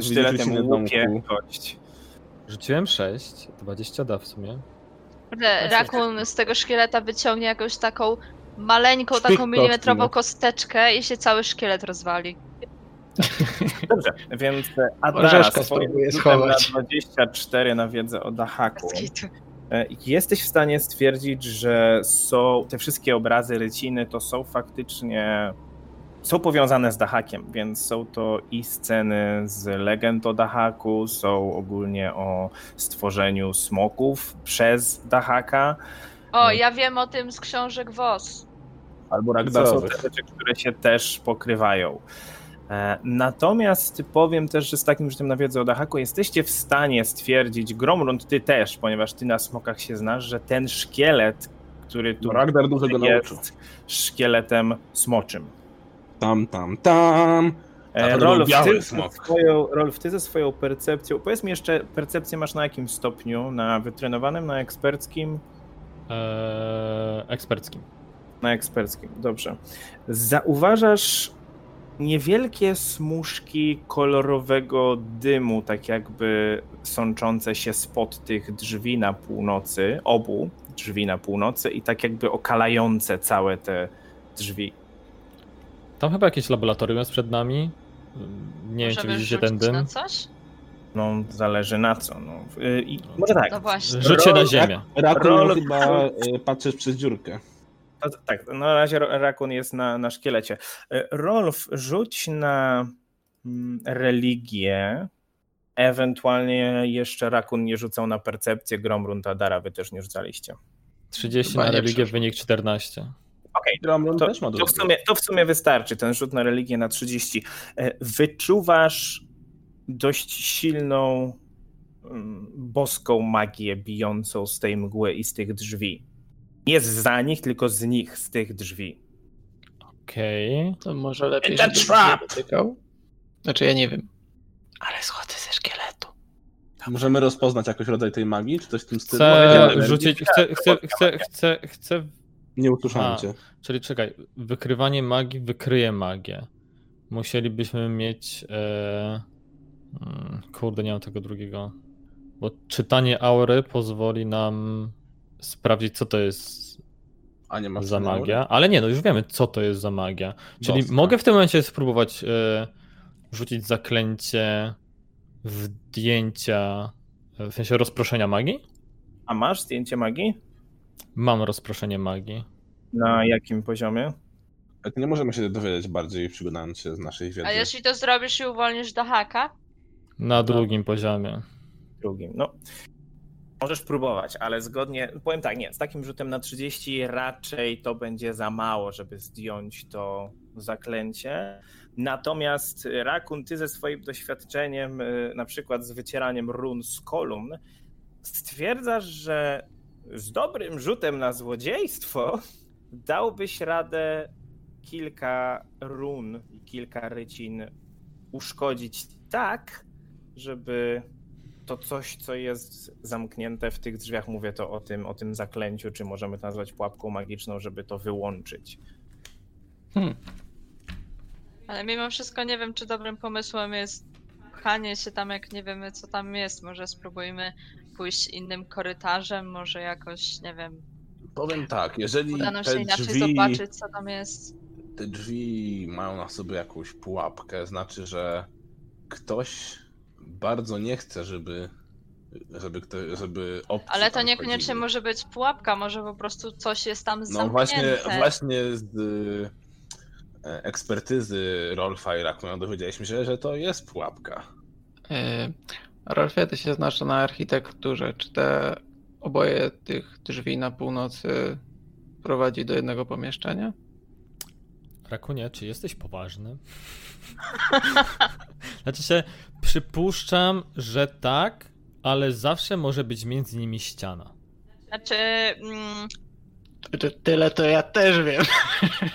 S1: Sztyletem
S3: rycinę
S1: łupie kość.
S5: Rzuciłem 6, 20 da w sumie.
S4: Rakun z tego szkieleta wyciągnie jakąś taką maleńką, taką
S3: kostki,
S4: milimetrową
S3: no.
S4: kosteczkę i się cały szkielet rozwali.
S1: Dobrze, więc e, Adara swoim rzutem na
S2: schować.
S1: 24 na wiedzę o Dahaku. E, Jesteś w stanie stwierdzić, że są te wszystkie obrazy ryciny to są faktycznie są powiązane z Dahakiem, więc są to i sceny z legend o Dahaku, są ogólnie o stworzeniu smoków przez Dahaka,
S4: O, ja wiem o tym z książek WOS.
S3: Albo
S1: są
S3: Ragdarowych.
S1: te rzeczy, które się też pokrywają. E, Natomiast powiem też, że z takim rzutem na wiedzę o Dahaku jesteście w stanie stwierdzić, Gromrund, ty też, ponieważ ty na smokach się znasz, że ten szkielet, który tu
S3: No, Ragdar dużo go nauczył.
S1: jest szkieletem smoczym.
S3: Tam, tam, tam.
S1: E, Rolf, ty, swoją, Rolf, ty ze swoją percepcją, powiedz mi jeszcze, percepcję masz na jakim stopniu? Na wytrenowanym, na eksperckim?
S5: Eee, eksperckim.
S1: Na eksperckim, dobrze. Zauważasz niewielkie smuszki kolorowego dymu, tak jakby sączące się spod tych drzwi na północy, obu drzwi na północy i tak jakby okalające całe te drzwi.
S5: Tam chyba jakieś laboratorium jest przed nami. Nie wiem, czy
S4: Możemy
S5: widzicie ten
S4: rzucić na
S5: dym.
S4: coś?
S1: No, zależy na co. No. Y, I może tak.
S4: No właśnie.
S5: Rzućcie na ziemię.
S3: Rakun
S1: Rol-
S3: chyba y, patrzysz przez dziurkę.
S1: No, to- tak, na razie Rakun jest na, na szkielecie. Y, Rolf, rzuć na mm, religię. Ewentualnie jeszcze Rakun nie rzucał na percepcję, Gromrund, Adara wy też nie rzucaliście.
S5: 30
S2: Chyba
S5: na religię,
S2: przeszło.
S5: wynik 14.
S1: Okej,
S3: Gramron
S1: to, to, w
S3: drugi.
S1: sumie, to w sumie wystarczy, ten rzut na religię na 30. E, Wyczuwasz dość silną mm, boską magię bijącą z tej mgły i z tych drzwi. Nie za nich, tylko z nich, z tych drzwi.
S5: Okej.
S2: To może lepiej
S3: trap!
S2: nie dotykał? Znaczy ja nie wiem. Ale schodzę ze szkieletu.
S3: Możemy rozpoznać jakoś rodzaj tej magii, czy coś w tym stylu?
S5: Chcę rzucić, chcę, chcę, chcę, chcę, chcę,
S3: Nie usłyszałem
S5: A.
S3: cię.
S5: czyli czekaj, wykrywanie magii wykryje magię. Musielibyśmy mieć, e, mm, kurde, nie mam tego drugiego, bo czytanie aury pozwoli nam sprawdzić, co to jest
S3: A nie
S5: za
S3: aury?
S5: magia, ale nie, no już wiemy, co to jest za magia. Czyli
S3: Boska.
S5: mogę w tym momencie spróbować e, rzucić zaklęcie zdjęcia, e, w sensie rozproszenia magii?
S1: A masz zdjęcie magii?
S5: Mam rozproszenie magii.
S1: Na jakim poziomie?
S3: Ale Nie możemy się dowiedzieć bardziej, przyglądając się z naszej wiedzy.
S4: A jeśli to zrobisz i uwolnisz Dahaka?
S5: Na drugim poziomie.
S1: Drugim. No. Możesz próbować, ale zgodnie, powiem tak, nie, z takim rzutem na 30 raczej to będzie za mało, żeby zdjąć to zaklęcie. Natomiast Rakun, ty ze swoim doświadczeniem, y, na przykład z wycieraniem run z kolumn, stwierdzasz, że z dobrym rzutem na złodziejstwo dałbyś radę kilka run i kilka rycin uszkodzić tak, żeby to coś, co jest zamknięte w tych drzwiach, mówię to o tym, o tym zaklęciu, czy możemy to nazwać pułapką magiczną, żeby to wyłączyć.
S2: Hmm.
S4: Ale mimo wszystko nie wiem, czy dobrym pomysłem jest pchanie się tam, jak nie wiemy, co tam jest. Może spróbujmy pójść innym korytarzem, może jakoś, nie wiem,
S3: Powiem tak, jeżeli
S4: uda nam się
S3: te
S4: inaczej
S3: drzwi,
S4: zobaczyć, co tam jest.
S3: te drzwi mają na sobie jakąś pułapkę, znaczy, że ktoś bardzo nie chce, żeby żeby, kto, żeby
S4: Ale to niekoniecznie
S3: wchodzili.
S4: może być pułapka, może po prostu coś jest tam
S3: No
S4: zamknięte.
S3: właśnie, właśnie z e, ekspertyzy Rolfa i Rakuna dowiedzieliśmy się, że to jest pułapka.
S2: Rolfie, ty się znasz na architekturze. Czy te oboje tych drzwi na północy prowadzi do jednego pomieszczenia?
S5: Rakunie, czy jesteś poważny? znaczy się, przypuszczam, że tak, ale zawsze może być między nimi ściana.
S4: Znaczy, mm,
S2: Ty- Tyle to ja też wiem.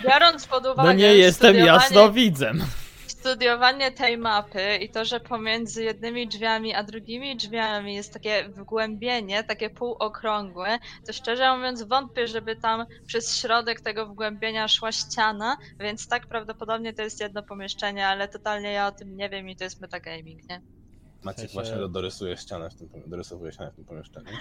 S4: biorąc pod uwagę
S5: No nie jestem
S4: studiowanie,
S5: jasnowidzem.
S4: Studiowanie tej mapy i to, że pomiędzy jednymi drzwiami a drugimi drzwiami jest takie wgłębienie, takie półokrągłe, to szczerze mówiąc wątpię, żeby tam przez środek tego wgłębienia szła ściana, więc tak prawdopodobnie to jest jedno pomieszczenie, ale totalnie ja o tym nie wiem i to jest metagaming, nie?
S3: Maciek
S5: sensie-
S3: właśnie dorysuje ścianę w tym, dorysowuje ścianę w tym pomieszczeniu.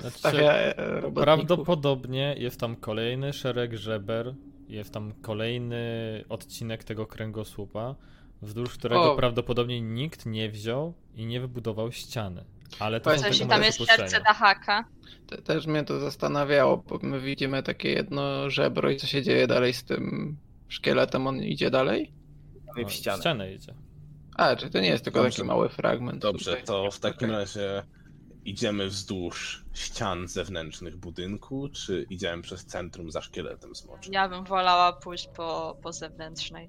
S5: Znaczy,
S2: Stawia e.
S5: Prawdopodobnie jest tam kolejny szereg żeber, jest tam kolejny odcinek tego kręgosłupa, wzdłuż którego
S2: O.
S5: prawdopodobnie nikt nie wziął i nie wybudował ściany. Ale to
S4: Coś
S5: tylko
S4: tam jest serce Dahaka.
S2: Te- Też mnie to zastanawiało, bo my widzimy takie jedno żebro i co się dzieje dalej z tym szkieletem, on idzie dalej?
S1: w
S5: No,
S1: ścianę.
S5: w ścianę idzie.
S2: A, czy to nie jest tylko
S3: Dobrze.
S2: taki mały fragment?
S3: Dobrze,
S2: tutaj?
S3: to w takim
S2: Okej.
S3: razie idziemy wzdłuż ścian zewnętrznych budynku, czy idziemy przez centrum za szkieletem smoczym?
S4: Ja bym wolała pójść po, po zewnętrznej.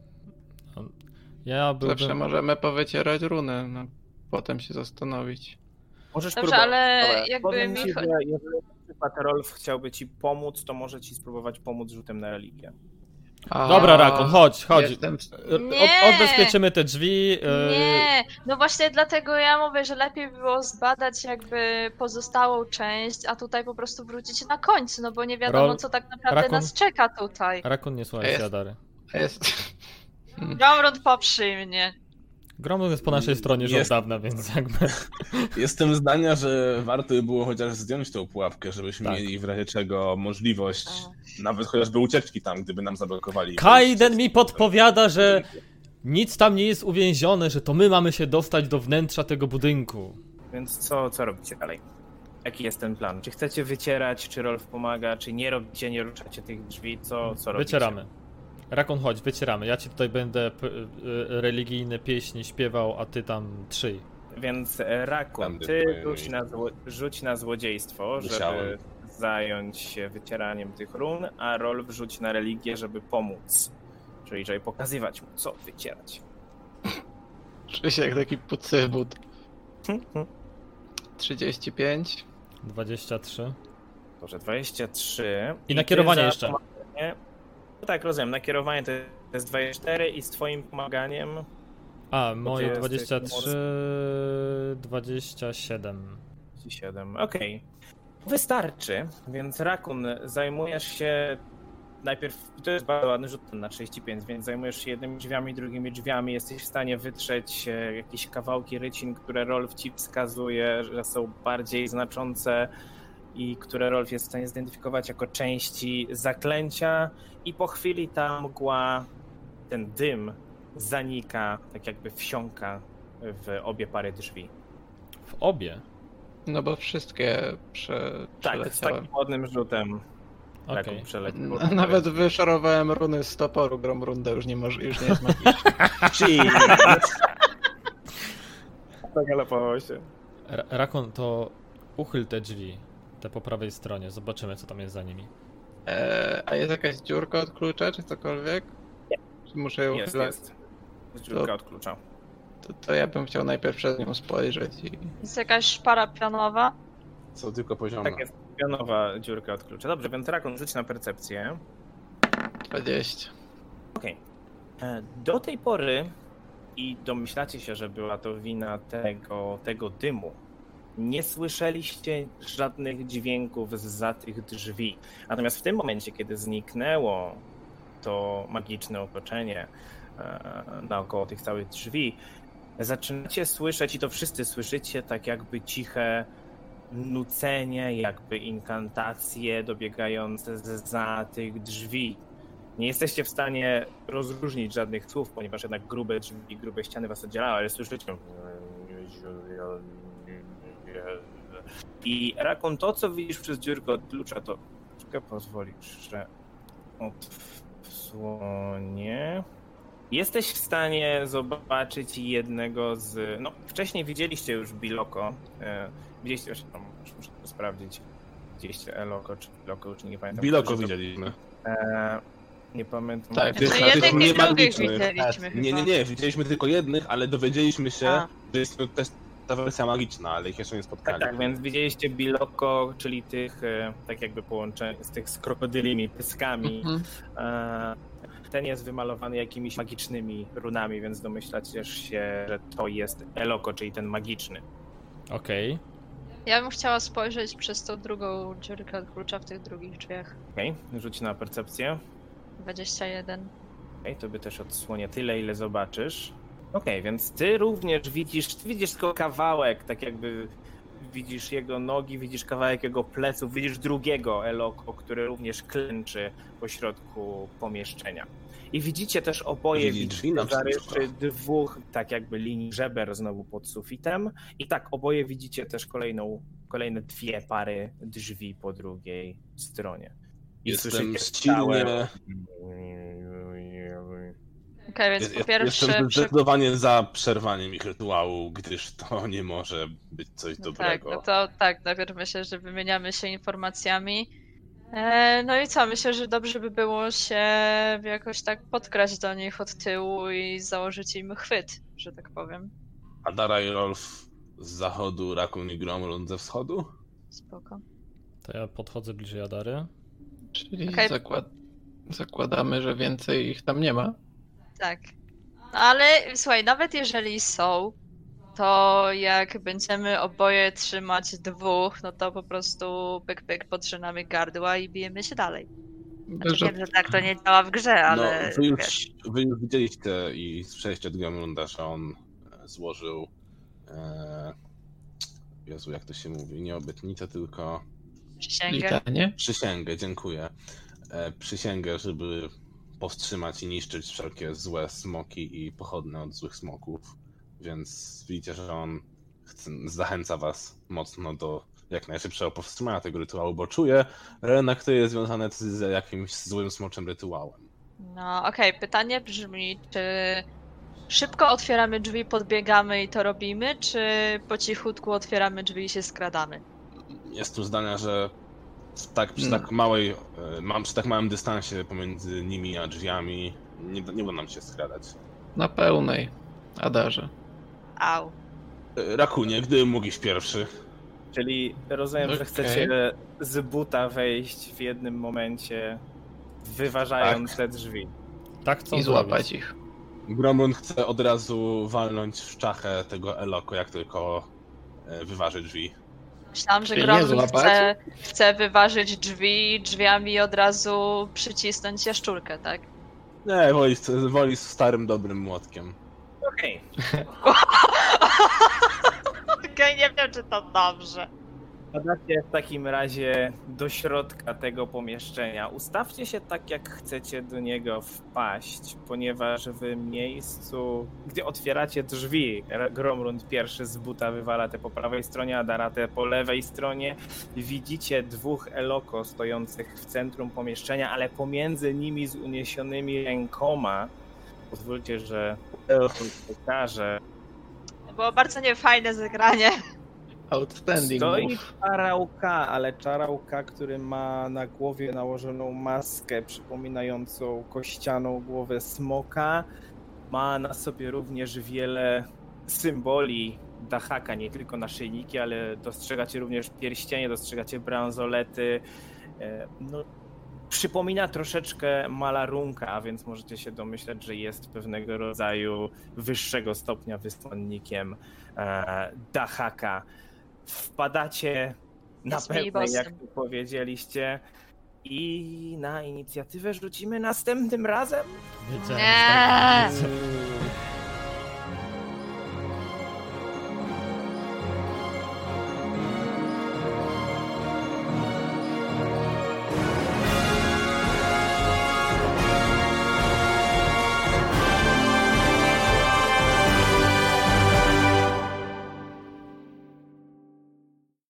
S5: Ja byłbym...
S2: Zawsze możemy powycierać runy, no, potem się zastanowić.
S1: Możesz
S4: Dobrze,
S1: próbować.
S4: ale
S1: Dobra,
S4: jakby
S1: powiem
S4: mi
S1: ci, że jeżeli Rolf chciałby ci pomóc, to może ci spróbować pomóc rzutem na religię.
S2: A,
S5: Dobra, Rakon, chodź, chodź.
S2: Jestem... w-
S5: Od,
S4: Nie!
S5: odbezpieczymy te drzwi. e,
S4: Nie, no właśnie dlatego ja mówię, że lepiej było zbadać jakby pozostałą część, a tutaj po prostu wrócić na końcu, no bo nie wiadomo
S5: Rol-
S4: co tak naprawdę
S5: Rakun-
S4: nas czeka tutaj.
S5: Rakon nie słuchaj. Jadary.
S2: Jest...
S4: Gromrund poprzyj mnie.
S5: Gromlin jest po naszej stronie już
S3: Jest.
S5: od dawna, więc jakby...
S3: Jestem zdania, że warto by było chociaż zdjąć tą pułapkę, żebyśmy
S5: Tak.
S3: mieli w razie czego możliwość nawet chociażby ucieczki tam, gdyby nam zablokowali.
S5: Kaiden mi podpowiada, że nic tam nie jest uwięzione, że to my mamy się dostać do wnętrza tego budynku.
S1: Więc co, co robicie dalej? Jaki jest ten plan? Czy chcecie wycierać, czy Rolf pomaga, czy nie robicie, nie ruszacie tych drzwi? Co, co robicie?
S5: Wycieramy. Rakon, chodź, wycieramy. Ja ci tutaj będę p- y, religijne pieśni śpiewał, a ty tam trzyj.
S1: Więc e, Rakun,
S3: Będę
S1: ty rzuć na, zło, rzuć na złodziejstwo,
S3: Musiałem.
S1: żeby zająć się wycieraniem tych run, a Rolf rzuć na religię, żeby pomóc. Czyli żeby pokazywać mu, co wycierać.
S2: Czuję się jak taki pucybut. 35.
S5: 23.
S1: Dobrze, 23.
S5: I
S1: ty
S5: nakierowanie jeszcze.
S1: pomaganie- No tak, rozumiem. Nakierowanie to jest 24 i z twoim pomaganiem
S5: A, moje
S1: jest
S5: 23, 27.
S1: 7. Okej. Wystarczy, więc Rakun, zajmujesz się najpierw, to jest bardzo ładny rzut na 35, więc zajmujesz się jednymi drzwiami, drugimi drzwiami, jesteś w stanie wytrzeć e, jakieś kawałki rycin, które Rolf ci wskazuje, że są bardziej znaczące i które Rolf jest w stanie zidentyfikować jako części zaklęcia i po chwili ta mgła, ten dym zanika, tak jakby wsiąka w obie pary drzwi.
S5: W obie.
S2: No bo wszystkie prze...
S1: Tak, z takim ładnym rzutem.
S5: Okej.
S1: Taką
S2: Nawet wyszarowałem runy z toporu, grom runda już nie, może, już nie jest magiczna.
S1: Zagalopował się.
S5: Rakon, to uchyl te drzwi, te po prawej stronie, zobaczymy co tam jest za nimi.
S2: Eee, a jest jakaś dziurka od klucza, czy cokolwiek?
S1: Nie.
S2: Czy muszę ją
S1: Jest, jest. Jest dziurka to, od klucza.
S2: To, to, ja bym chciał najpierw przez nią spojrzeć i...
S4: Jest jakaś szpara pionowa?
S3: Co tylko poziomna.
S1: Tak, jest pionowa dziurka od klucza. Dobrze, więc Rakon rzuć na percepcję.
S2: 20.
S1: Okej. Okay. E, do tej pory i domyślacie się, że była to wina tego, tego dymu. Nie słyszeliście żadnych dźwięków za tych drzwi. Natomiast w tym momencie, kiedy zniknęło to magiczne otoczenie e, naokoło tych całych drzwi, zaczynacie słyszeć, i to wszyscy słyszycie, tak jakby ciche nucenie, jakby inkantacje dobiegające za tych drzwi. Nie jesteście w stanie rozróżnić żadnych słów, ponieważ jednak grube drzwi, grube ściany was oddzielały, ale słyszycie. I Rakon, to co widzisz przez dziurkę od klucza, to troszkę pozwolisz, że odsłonię. Jesteś w stanie zobaczyć jednego z. No, wcześniej widzieliście już Biloko. E, widzieliście, no, muszę to sprawdzić. Widzieliście Eloko czy Biloko, już nie pamiętam.
S3: Biloko widzieliśmy.
S1: E, nie pamiętam.
S4: Tak, tych, znaczy, tych drugich widzieliśmy.
S3: Nie, nie, nie, widzieliśmy tylko jednych, ale dowiedzieliśmy się, A. że jest to też ta wersja magiczna, ale ich jeszcze nie spotkali.
S1: Tak, tak więc widzieliście Biloko, czyli tych, e, tak jakby połączeń z tych z krokodylimi pyskami. Mhm. E, ten jest wymalowany jakimiś magicznymi runami, więc domyślacie się, że to jest Eloko, czyli ten magiczny.
S5: Okej. Okay.
S4: Ja bym chciała spojrzeć przez tą drugą dziurkę od klucza w tych drugich drzwiach.
S1: Okej, okay. rzuć na percepcję.
S4: 21. Okej,
S1: okay, tobie też odsłonię tyle, ile zobaczysz. Okej, okay, więc ty również widzisz, ty widzisz tylko kawałek, tak jakby widzisz jego nogi, widzisz kawałek jego pleców, widzisz drugiego Eloko, który również klęczy pośrodku pomieszczenia. I widzicie też oboje zarysy dwóch, tak jakby linii żeber znowu pod sufitem. I tak, oboje widzicie też kolejną, kolejne dwie pary drzwi po drugiej stronie.
S3: I Jestem silnie...
S4: Okay, więc po pierwsze...
S3: Jestem zdecydowanie za przerwaniem ich rytuału, gdyż to nie może być coś no dobrego.
S4: Tak, no to tak, najpierw myślę, że wymieniamy się informacjami. E, no i co, myślę, że dobrze by było się jakoś tak podkraść do nich od tyłu i założyć im chwyt, że tak powiem.
S3: Adara i Rolf z zachodu, Rakun i Gromlund ze wschodu?
S4: Spoko.
S5: To ja podchodzę bliżej Adary.
S2: Czyli okay. zakład zakładamy, że więcej ich tam nie ma?
S4: Tak. No ale słuchaj, nawet jeżeli są, to jak będziemy oboje trzymać dwóch, no to po prostu pyk pyk podrzynamy gardła i bijemy się dalej. Znaczy, wiem, że tak to nie działa w grze, ale.
S3: No, wy, już, wy już widzieliście i słyszeliście od Gremlunda, że on e, złożył. E, Jezu, jak to się mówi? Nie obietnicę, tylko.
S4: Przysięgę.
S3: Przysięgę, dziękuję. E, przysięgę, żeby powstrzymać i niszczyć wszelkie złe smoki i pochodne od złych smoków. Więc widzicie, że on chce, zachęca was mocno do jak najszybszego powstrzymania tego rytuału, bo czuje, że jednak to jest związane z jakimś złym smoczym rytuałem.
S4: No okej, okay. pytanie brzmi, czy szybko otwieramy drzwi, podbiegamy i to robimy, czy po cichutku otwieramy drzwi i się skradamy?
S3: Jest zdania, że tak, przy, tak małej, e, mam, przy tak małym dystansie pomiędzy nimi a drzwiami nie, nie uda nam się skradać.
S2: Na pełnej, Adarze.
S4: Au.
S3: E, Rakunie, gdy mógł iść pierwszy.
S1: Czyli rozumiem, okay. że chcecie z buta wejść w jednym momencie, wyważając tak. te drzwi.
S2: Tak chcą I złapać ich.
S3: Gromlund chce od razu walnąć w czachę tego Eloko, jak tylko e, wyważy drzwi.
S4: Myślałam, że Gromlund chce, chce wyważyć drzwi drzwiami i od razu przycisnąć jaszczurkę, tak?
S3: Nie, woli, woli z starym, dobrym młotkiem.
S1: Okej.
S4: Okay. Okej, okay, nie wiem, czy to dobrze.
S1: Wpadacie w takim razie do środka tego pomieszczenia. Ustawcie się tak, jak chcecie do niego wpaść, ponieważ w miejscu, gdy otwieracie drzwi, Gromrund pierwszy z buta wywala te po prawej stronie, a Darate po lewej stronie, widzicie dwóch Eloko stojących w centrum pomieszczenia, ale pomiędzy nimi z uniesionymi rękoma. Pozwólcie, że pokażę.
S4: Było bardzo niefajne zagranie.
S2: Outstanding
S1: Stoi czarałka, ale czarałka, który ma na głowie nałożoną maskę przypominającą kościaną głowę smoka. Ma na sobie również wiele symboli Dahaka, nie tylko naszyjniki, ale dostrzegacie również pierścienie, dostrzegacie bransolety. E, No, przypomina troszeczkę malarunka, więc możecie się domyśleć, że jest pewnego rodzaju wyższego stopnia wysłannikiem e, Dahaka. Wpadacie na
S4: Jest
S1: pewno, jak tu powiedzieliście. I na inicjatywę rzucimy następnym razem.
S5: Wiedziałem,
S4: Nie.